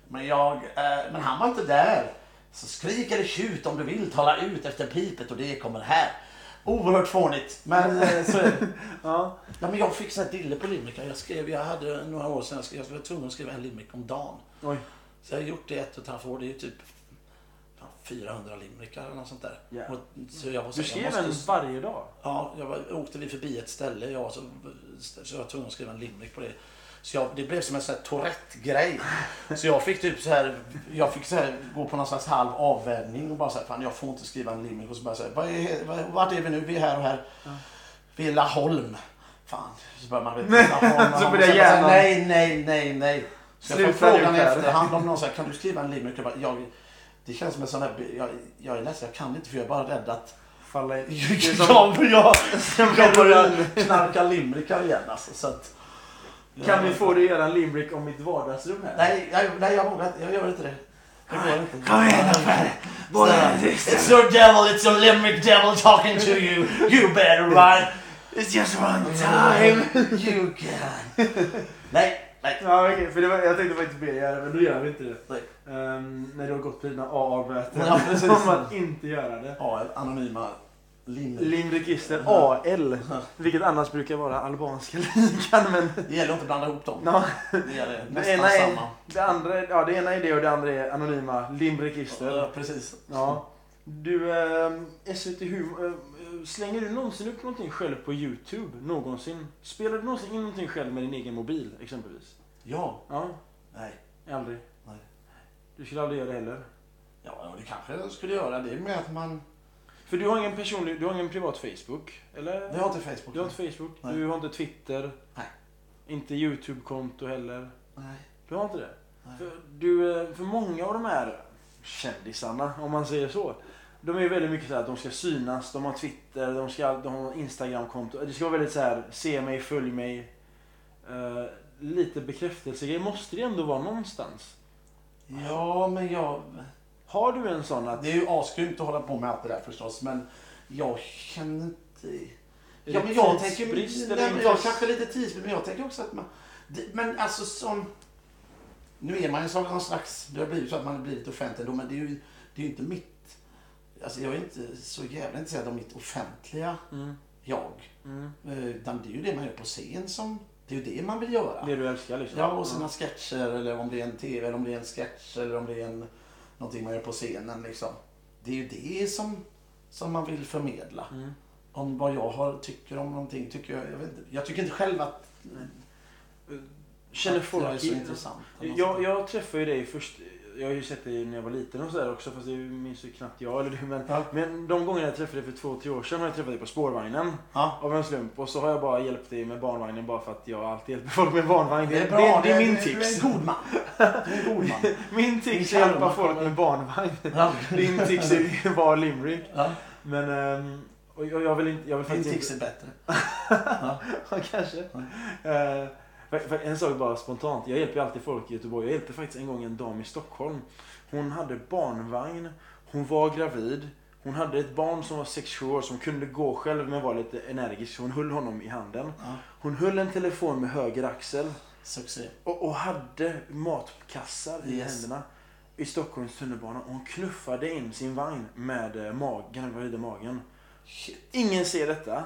Men, jag, eh, men han var inte där. Så skrik eller tjut om du vill. Tala ut efter pipet och det kommer här. Oerhört fånigt. Men eh, så är det. Ja. Ja, men jag fick sån här dille på limerickar. Jag skrev, jag hade några år sedan, jag, skrev, jag var tvungen att skriva en limerick om dagen. Oj. Så jag har gjort det ett och ett halvt år. Det är ju typ ja, 400 limerickar eller något sånt där. Och, så jag var så, Du jag skrev måste- en varje dag? Ja, jag var, åkte vi förbi ett ställe jag, så, så jag var tvungen att skriva en limerick på det. Så jag, det blev som en sån här Tourette-grej. Så jag fick typ så här, jag fick så här, gå på någon slags halv avvänjning och bara så här, fan jag får inte skriva en limerick. Och så bara så här, vad är, vart är vi nu? Vi är här och här. Ja. Vi är Laholm. Fan, så börjar man... Nej, Laholm, så börjar så här, hjärnan- Nej, nej, nej, nej. Så jag får frågan i efterhand om någon säger, kan du skriva en limerick? Jag, bara, jag, det känns som en sån här, jag, jag är ledsen, jag kan inte för jag är bara rädd att Falla in. Som- jag, jag, börjar knarka limerickar igen alltså. Så att, Kan vi få dig att göra en limerick om mitt vardagsrum här? Nej, jag, nej, jag vågar inte. Jag gör inte det. Det går inte. Kom igen! Båda It's your devil, it's your limerick devil talking to you. You better run. It's just one time! You can. Nej, nej. Ja, okej, för det var, jag tänkte faktiskt be göra det, men då gör vi inte det. Nej. Ehm, när du har gått på dina AA-möten. Ja, precis. Om att inte göra det. Ja, anonyma limerick. Limregister Ja. AL. Vilket annars brukar vara albanska ligan, men... Det gäller att inte blanda ihop dem. Ja, Det gäller det, nästan ena är, samma. det, andra, ja, det ena är det och det andra är anonyma limregister. Ja, precis. Ja. Du, ehm, SVT Humor, eh, slänger du någonsin upp någonting själv på YouTube? Någonsin? Spelar du någonsin in någonting själv med din egen mobil, exempelvis? Ja. Ja, Nej. aldrig. Nej. Du skulle aldrig göra det heller? Ja, det kanske jag skulle göra. Det med att man... För du har ingen personlig, du har ingen privat Facebook? Eller? Jag har inte Facebook. Du har inte Facebook? Nej. Du har inte Twitter? Nej. Inte YouTube-konto heller? Nej. Du har inte det? Nej. För, du, eh, för många av de här kändisarna, om man säger så. De är väldigt mycket så här att de ska synas, de har Twitter, de, ska, de har Instagram-konto. Det ska vara väldigt så här, se mig, följ mig. Eh, lite bekräftelsegrej måste det ändå vara någonstans. Ja, men jag... Har du en sån att... Det är ju asgrymt att hålla på med allt det där förstås, men jag känner inte... Ja, men jag tänker... Nej, men jag kanske lite tidsbrist, men jag tänker också att man... Men alltså som... Nu är man ju som någon slags... Det har blivit så att man har blivit offentlig då, men det är ju, det är ju inte mitt... Alltså jag är inte så jävla intresserad av mitt offentliga Mm, jag. mm. Eh, Utan det är ju det man gör på scen som... Det är ju det man vill göra. Det du älskar liksom? Ja, och sina sketcher eller om det är en tv eller om det är en sketch eller om det är en, någonting man gör på scenen liksom. Det är ju det som, som man vill förmedla. Mm. Om vad jag har, tycker om någonting, tycker jag, jag vet inte. Jag tycker inte själv att, Känner att folk... jag är så intressant. Jag, jag träffade ju dig först, jag har ju sett dig när jag var liten och sådär också fast det minns ju knappt jag eller du men, Ja. men de gångerna jag träffade dig för två, tre år sedan har jag träffat dig på spårvagnen Ja. av en slump och så har jag bara hjälpt dig med barnvagnen bara för att jag alltid hjälper folk med barnvagn. Det är bra, det, det är min du, tips. Du är en god man. Du är god man. Min tips är att hjälpa folk med barnvagn. Ja. Din tips är vara limerick. Ja. Men ehm, och jag, vill inte... Jag vill Min tips är bättre. Ja, kanske. För, för en sak bara spontant. Jag hjälper alltid folk i Göteborg. Jag hjälpte faktiskt en gång en dam i Stockholm. Hon hade barnvagn. Hon var gravid. Hon hade ett barn som var 6-7 år som kunde gå själv men var lite energisk. Hon höll honom i handen. Hon höll en telefon med höger axel. Succé. Och, och hade matkassar i Yes. händerna. I Stockholms tunnelbana. Och hon knuffade in sin vagn med eh, magen, gravida magen. Shit. Ingen ser detta.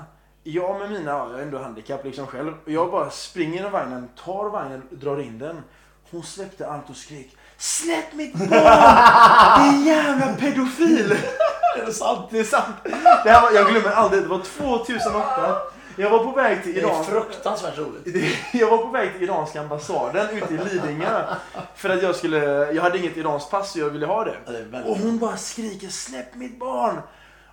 Jag med mina, ja, jag är ändå handikapp liksom själv. Och jag bara springer i vagnen, tar vagnen, drar in den. Hon släppte allt och skrek Släpp mitt barn! Din jävla pedofil! Är det sant? Det är sant. Det här var, jag glömmer aldrig, det var 2008. Jag var på väg till Det är Iran. fruktansvärt roligt. Jag var på väg till iranska ambassaden ute i Lidingö. För att jag skulle, jag hade inget iranskt pass så jag ville ha det. Är Och hon bara skriker släpp mitt barn!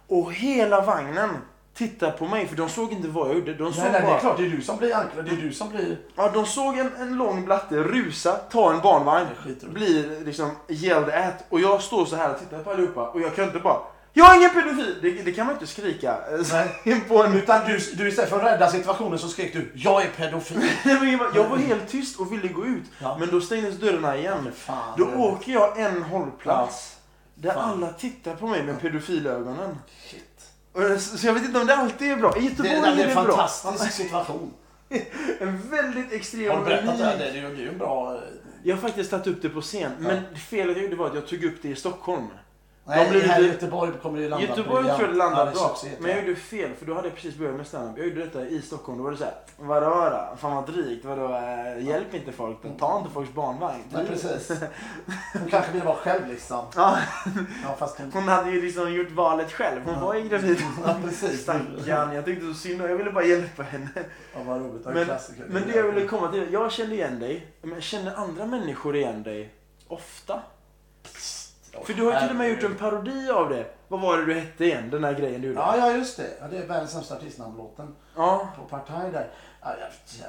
Och hela vagnen tittar på mig för de såg inte vad jag gjorde. De såg Nej, nej, det är bara, klart. Det är du som blir anklagad. Det är du som blir... ja, de såg en, en lång blatte rusa, ta en barnvagn, blir liksom yelled at. Och jag står så här och tittar på allihopa och jag kan inte bara Jag är ingen pedofil! Det, det kan man inte skrika Nej. på en Utan du, du istället för att rädda situationen så skrek du Jag är pedofil. Jag- var helt tyst och ville gå ut. Ja. Men då stängdes dörrarna igen. Fan, Då åker jag en hållplats. Där Fan. alla tittar på mig med pedofilögonen. Shit. Så jag vet inte om det alltid är bra. I Det, Göteborg det, är det är det en bra. fantastisk situation. En väldigt extrem Har du berättat det? här? Det är ju det är en bra... Jag har faktiskt tagit upp det på scen. Men felet jag gjorde var att jag tog upp det i Stockholm. Nej, blir här i Göteborg kommer det landa Göteborg tror jag det Ja, är bra. succé, Men jag ja. gjorde fel för då hade jag precis börjat med standup. Jag gjorde detta i Stockholm. Då var det såhär. Vadå då? Fan vad drygt. Vadå? äh, Hjälp inte folk. Ta inte folks barnvagn. Nej, precis. Hon kanske vill vara själv liksom. Ja, Ja, fast hon... hon hade ju liksom gjort valet själv. Hon var ju gravid. Ja, precis. Stackarn. Jag tyckte så synd och Jag ville bara hjälpa henne. Ja, vad roligt. Ja, Men, klassiker. men det jag ville komma till. Jag kände igen dig. Men känner andra människor igen dig ofta? För du har ju till och med gjort en parodi av det. Vad var det du hette igen? Den här grejen du gjorde. Ja, ja, just det. Ja, det är världens sämsta artistnamnlåten Ja. på Partaj där. Ja, jag, ja,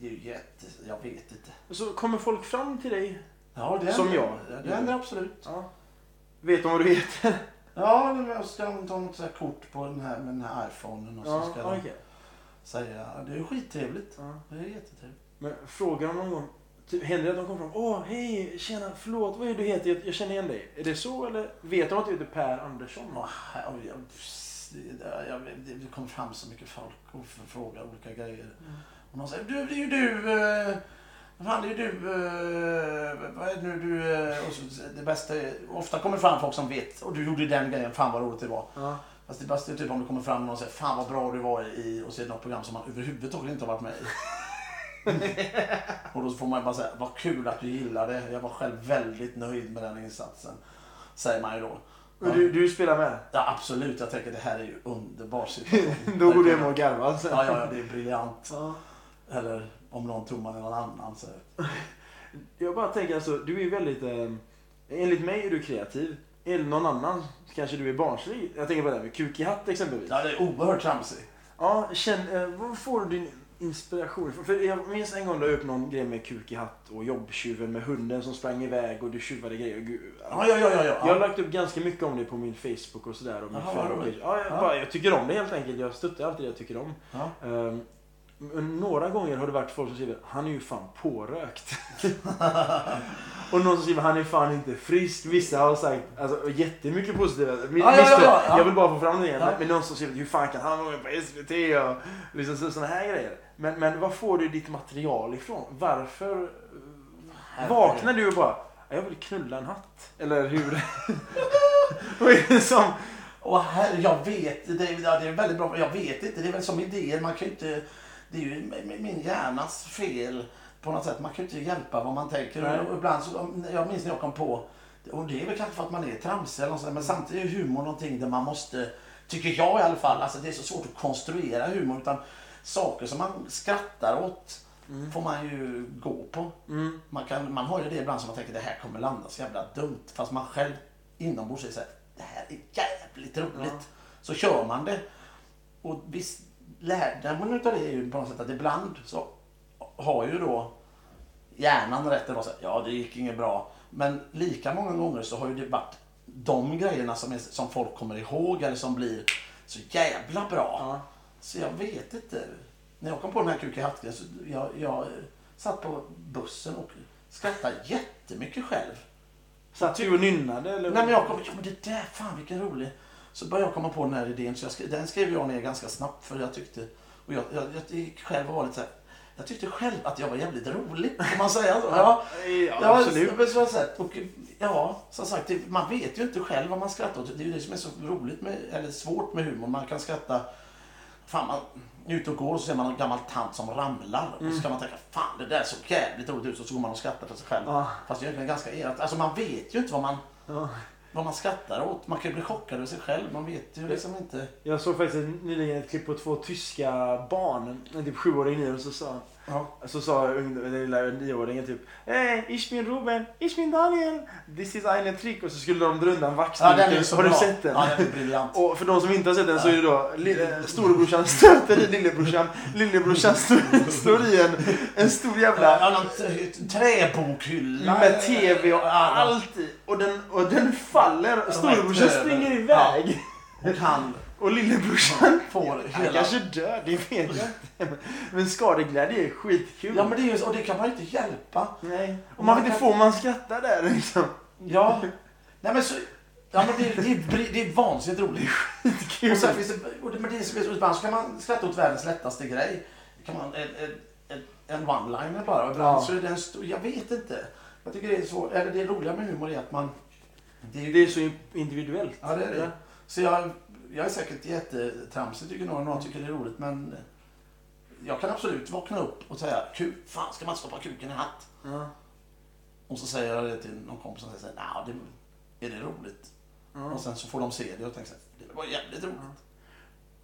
det är ju jätte... Jag vet inte. Så kommer folk fram till dig. Ja, det Som jag. Det händer absolut. Ja. Vet de vad du heter? Ja, jag ska ta något så kort på den här med den här iPhonen och så Ja, ska de okej. säga... Det är skittrevligt. Ja. Det är jättetrevligt. Men frågar de någon gång, typ, händer det att de kommer fram? Åh, hej, tjena, förlåt, vad är du heter? Jag, jag känner igen dig. Är det så eller vet de att du heter Per Andersson? Oj, jag, det- jag, det, kommer fram så mycket folk och frågar olika grejer. Och någon säger, du, det är ju du, eh, fan det är ju du, eh, vad är det nu du, eh, och så, det bästa är, ofta kommer fram folk som vet, och du gjorde den grejen, fan vad roligt det var. Ja. Fast det bästa är typ om det kommer fram någon och säger, fan vad bra du var i, och så är det något program som man överhuvudtaget inte har varit med i. och då får man bara säga, vad kul att du gillade, jag var själv väldigt nöjd med den insatsen. Säger man ju då. Och du, du spelar med? Ja absolut, jag tänker det här är ju underbar situation. Då går du hem och garvar sen. Ja, ja, ja, det är briljant. Ja. Eller om någon tror man är någon annan. Så. Jag bara tänker alltså, du är ju väldigt... Eh, enligt mig är du kreativ. Enligt någon annan kanske du är barnslig. Jag tänker på det här med kuk i hatt exempelvis. Ja, det är oerhört tramsigt. Ja, känn, eh, var får du din inspiration? För jag minns en gång du la upp någon grej med kuk i hatt och jobbtjuven med hunden som sprang iväg och du tjuvade grejer. Gud, Ja, ja, ja, ja. ja. Jag har lagt upp ganska mycket om det på min Facebook och sådär. Och min ja, jag, Ja. bara, jag tycker om det helt enkelt. Jag stöttar alltid det jag tycker om. Ja. Men några gånger har det varit folk som skriver han är ju fan pårökt. och någon som skriver han är fan inte frisk. Vissa har sagt alltså, jättemycket positiva. Min, Ja, ja, ja, ja, ja. Jag vill bara få fram det igen. Ja. Men någon som skriver hur fan kan han vara med på SVT och liksom så, såna här grejer. Men, men var får du ditt material ifrån? Varför vaknar du och bara jag vill knulla en hatt? Eller hur? Vad är det som... Och här, jag vet, det är, ja, det är väldigt bra. Jag vet inte, det är väl som idéer. Man kan ju inte, det är ju min- hjärnas fel på något sätt. Man kan ju inte hjälpa vad man tänker. Nej. Och ibland så, jag minns när jag kom på, och det är väl kanske för att man är tramsig eller något sånt, men samtidigt är humor någonting där man måste, tycker jag i alla fall, alltså det är så svårt att konstruera humor. Utan saker som man skrattar åt får man ju gå på. Mm. Man, kan, man har ju det ibland som man tänker det här kommer landa så jävla dumt. Fast man själv inombords säger det här är jävligt roligt. Så kör man det. Och visst, lärdomen utav det är ju på något sätt att ibland så har ju då hjärnan rätt att vara ja det gick inget bra. Men lika många gånger så har ju det varit de grejerna som, är, som folk kommer ihåg eller som blir så jävla bra. Ja. Så jag vet inte. När jag kom på den här kuk i hatt så jag, jag satt på bussen och skrattade jättemycket själv. Satt du och nynnade eller? Nej men jag kom, ja men det där, fan vilken rolig. Så började jag komma på den här idén, så jag skrev, den skrev jag ner ganska snabbt för jag tyckte, och jag, jag, jag gick själv och var lite så här, jag tyckte själv att jag var jävligt rolig, kan man säga så? Ja, Ja, absolut. Ja, så jag sett. Och, ja, som sagt, det, man vet ju inte själv vad man skrattar åt. Det är ju det som är så roligt med, eller svårt med humor. Man kan skratta, fan man är ute och går och så ser man en gammal tant som ramlar. Och så kan man tänka, fan det där såg jävligt roligt ut. Och så går man och skrattar för sig själv. Ja. Fast det är egentligen ganska elakt. Alltså man vet ju inte vad man, Ja vad man skrattar åt. Man kan ju bli chockad över sig själv. Man vet ju liksom inte. Jag såg faktiskt nyligen ett klipp på två tyska barn, en typ sjuåring nio, och så sa, Ja. så sa den lilla nioåringen typ Hej, ich bin Ruben, ich bin Daniel, this is eine trick. Och så skulle de dra undan Ja, vaxduken. så Har bra. du sett den? Ja, den är briljant. Och för de som inte har sett den så är det då eh, storebrorsan stöter i lillebrorsan, lillebrorsan står, i en, en stor jävla Ja, någon träbokhylla. med TV och Ja, allt i. Och den, och den faller. Storebrorsan springer iväg. Och han Och lillebrorsan får Han hela... kanske dör, det vet jag inte. Men skadeglädje är skitkul. Ja, men det är ju, och det kan man ju inte hjälpa. Nej. Och man vet inte får man skratta där liksom. Ja. Nej men så... Ja men det, det, är, det är vansinnigt roligt. Skitkul. Och sen finns det, och det, men det är så, ibland så kan man skratta åt världens lättaste grej. Det kan man, en, en, en, one-liner bara. Och ibland Ja. så är det en stor, jag vet inte. Jag tycker det är så, eller det roliga med humor är att man... Det är, Det är så individuellt. ja det är det. Så jag, jag är säkert jättetramsig tycker några, några tycker det är roligt men jag kan absolut vakna upp och säga Kuk, fan ska man stoppa kuken i hatt? Ja. Och så säger jag det till någon kompis och säger nah, det är det roligt? Ja. Och sen så får de se det och tänker så här, det var jävligt roligt.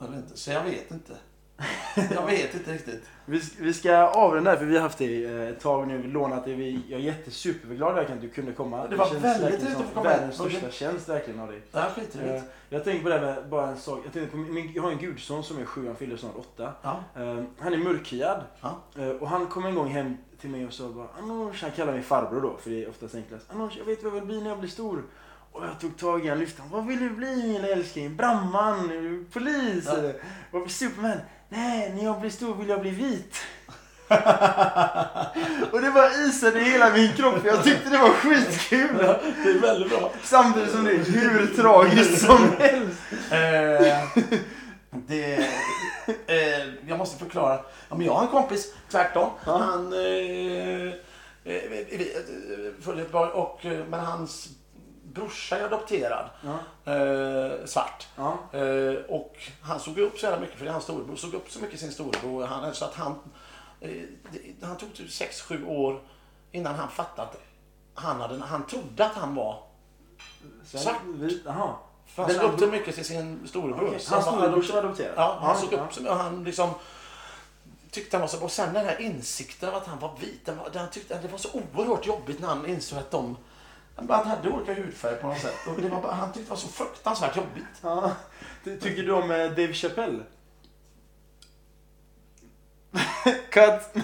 Eller inte. Så jag vet inte. Jag vet inte riktigt. Vi, vi ska avrunda här för vi har haft det eh, ett tag nu, lånat det. Vi, jag är jättesuperglad verkligen att du kunde komma. Det var känns väldigt trevligt att få komma Världens största tjänst verkligen av dig. Det här är skitroligt. Eh, Jag tänker på det här med bara en sak. Jag, på min, jag har en gudson som är sju, han fyller snart åtta. Ja. Eh, han är mörkhyad. Ja. Och han kom en gång hem till mig och sa bara Anoush, han kallar mig farbror då för det är oftast enklast. Anoush, jag vet vad jag vill bli när jag blir stor. Och jag tog tag i han lyfte han. Vad vill du bli min älskling? Brandman? Polis? Ja. Vad Superman? Nej, när jag blir stor vill jag bli vit. och det bara isade i hela min kropp. Jag tyckte det var skitkul. Det är väldigt bra. Samtidigt som det är hur tragiskt som helst. Eh, det, eh, jag måste förklara. Ja, men jag har en kompis, tvärtom. Ja. Han eh, följde ett barn och, eh, men hans brorsa är adopterad. Ja. Eh, svart. Ja. Eh, och han såg upp så jävla mycket, för det är hans storebror, såg upp så mycket sin storebror. Han, så att han, eh, det, han tog typ 6-7 år innan han fattade att han, hade, han trodde att han var Svart. vit- Jaha. för han Den såg upp så mycket till sin storebror. Så Hans storebror var adopterad? Ja, han såg upp så han liksom tyckte han var så... Och sen den här insikten av att han var vit. Den var, den tyckte, det var så oerhört jobbigt när han insåg att de... Han hade olika hudfärg på något sätt. Och det var bara, han tyckte det var så fruktansvärt jobbigt. Ja. Ty- Tycker du om eh, Dave Chappelle? Cut!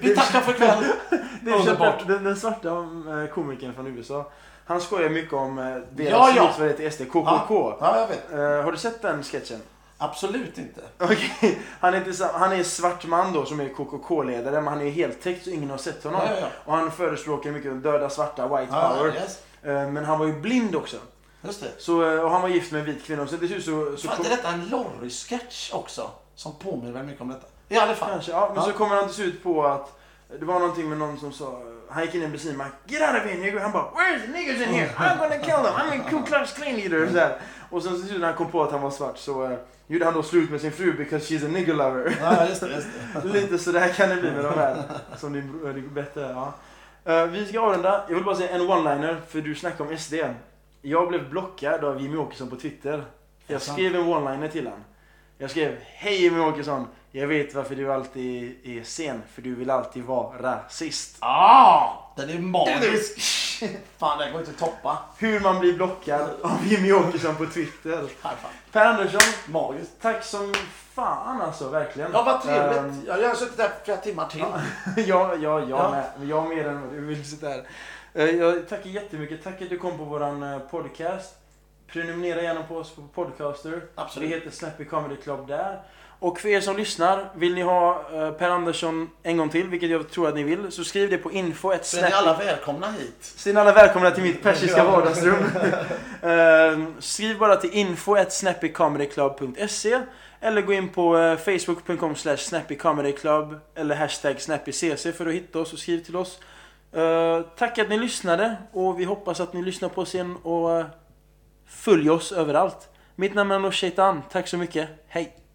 Vi tackar för ikväll. Dave Underbart. Den, den svarta eh, komikern från USA. Han skojar mycket om eh, deras Ja, ja. motsvarighet till SD, KKK. Ja, jag vet. Har du sett den sketchen? Absolut inte. Okej, han, är inte han är svart man då som är KKK-ledare men han är heltäckt så ingen har sett honom. Ja, ja, ja. Och han förespråkar mycket döda svarta, white power. yes. Eh, Men han var ju blind också. Just det. Så, eh, och han var gift med en vit kvinna. Så slut så... så Var inte detta en Lorry-sketch också? Som påminner väldigt mycket om detta. I alla fall. Kanske, ja. Men så kommer han till slut på att det var någonting med någon som sa han gick in i en bensinmack. Get out of here nigger! Han bara Where's the niggers in here? I'm gonna kill them! I'm a Ku Klux Klan leader! Så här. Och sen till slut när han kom på att han var svart så uh, gjorde han då slut med sin fru because she's a nigger lover. Ja, just det. Just det. Lite sådär kan det bli med de här. Som din bror, går bättre. Ja. Eh, vi ska avrunda. Jag vill bara säga en one-liner för du snackade om SD. Jag blev blockad av Jimmy Åkesson på Twitter. Jag skrev en one-liner till han. Jag skrev Hej Jimmy Åkesson. Jag vet varför du alltid är sen. För du vill alltid vara rasist. Ah! Den är magisk. Fan, den går inte att toppa. Hur man blir blockad av Jimmy Åkesson på Twitter. Per Andersson, Magiskt. tack som fan alltså, verkligen. Ja, vad trevligt. Ehm, Jag har suttit där flera timmar till. ja, ja, jag Ja. med. Jag mer än vad du vill sitta här. Eh, Jag tackar jättemycket. Tack att du kom på våran eh, podcast. Prenumerera gärna på oss på Podcaster. Absolut. Vi heter Snappy Comedy Club där. Och för er som lyssnar, vill ni ha eh, Per Andersson en gång till, vilket jag tror att ni vill, så skriv det på info ett Så är ni alla välkomna hit. Så är ni alla välkomna till mitt persiska Ja. vardagsrum. Eh, skriv bara till info snappycomedyclub.se eller gå in på eh, facebook.com snappycomedyclub eller hashtag snappycc för att hitta oss och skriv till oss. Eh, tack att ni lyssnade och vi hoppas att ni lyssnar på oss igen och uh, följ oss överallt. Mitt namn är Shaitan. Tack så mycket. Hej!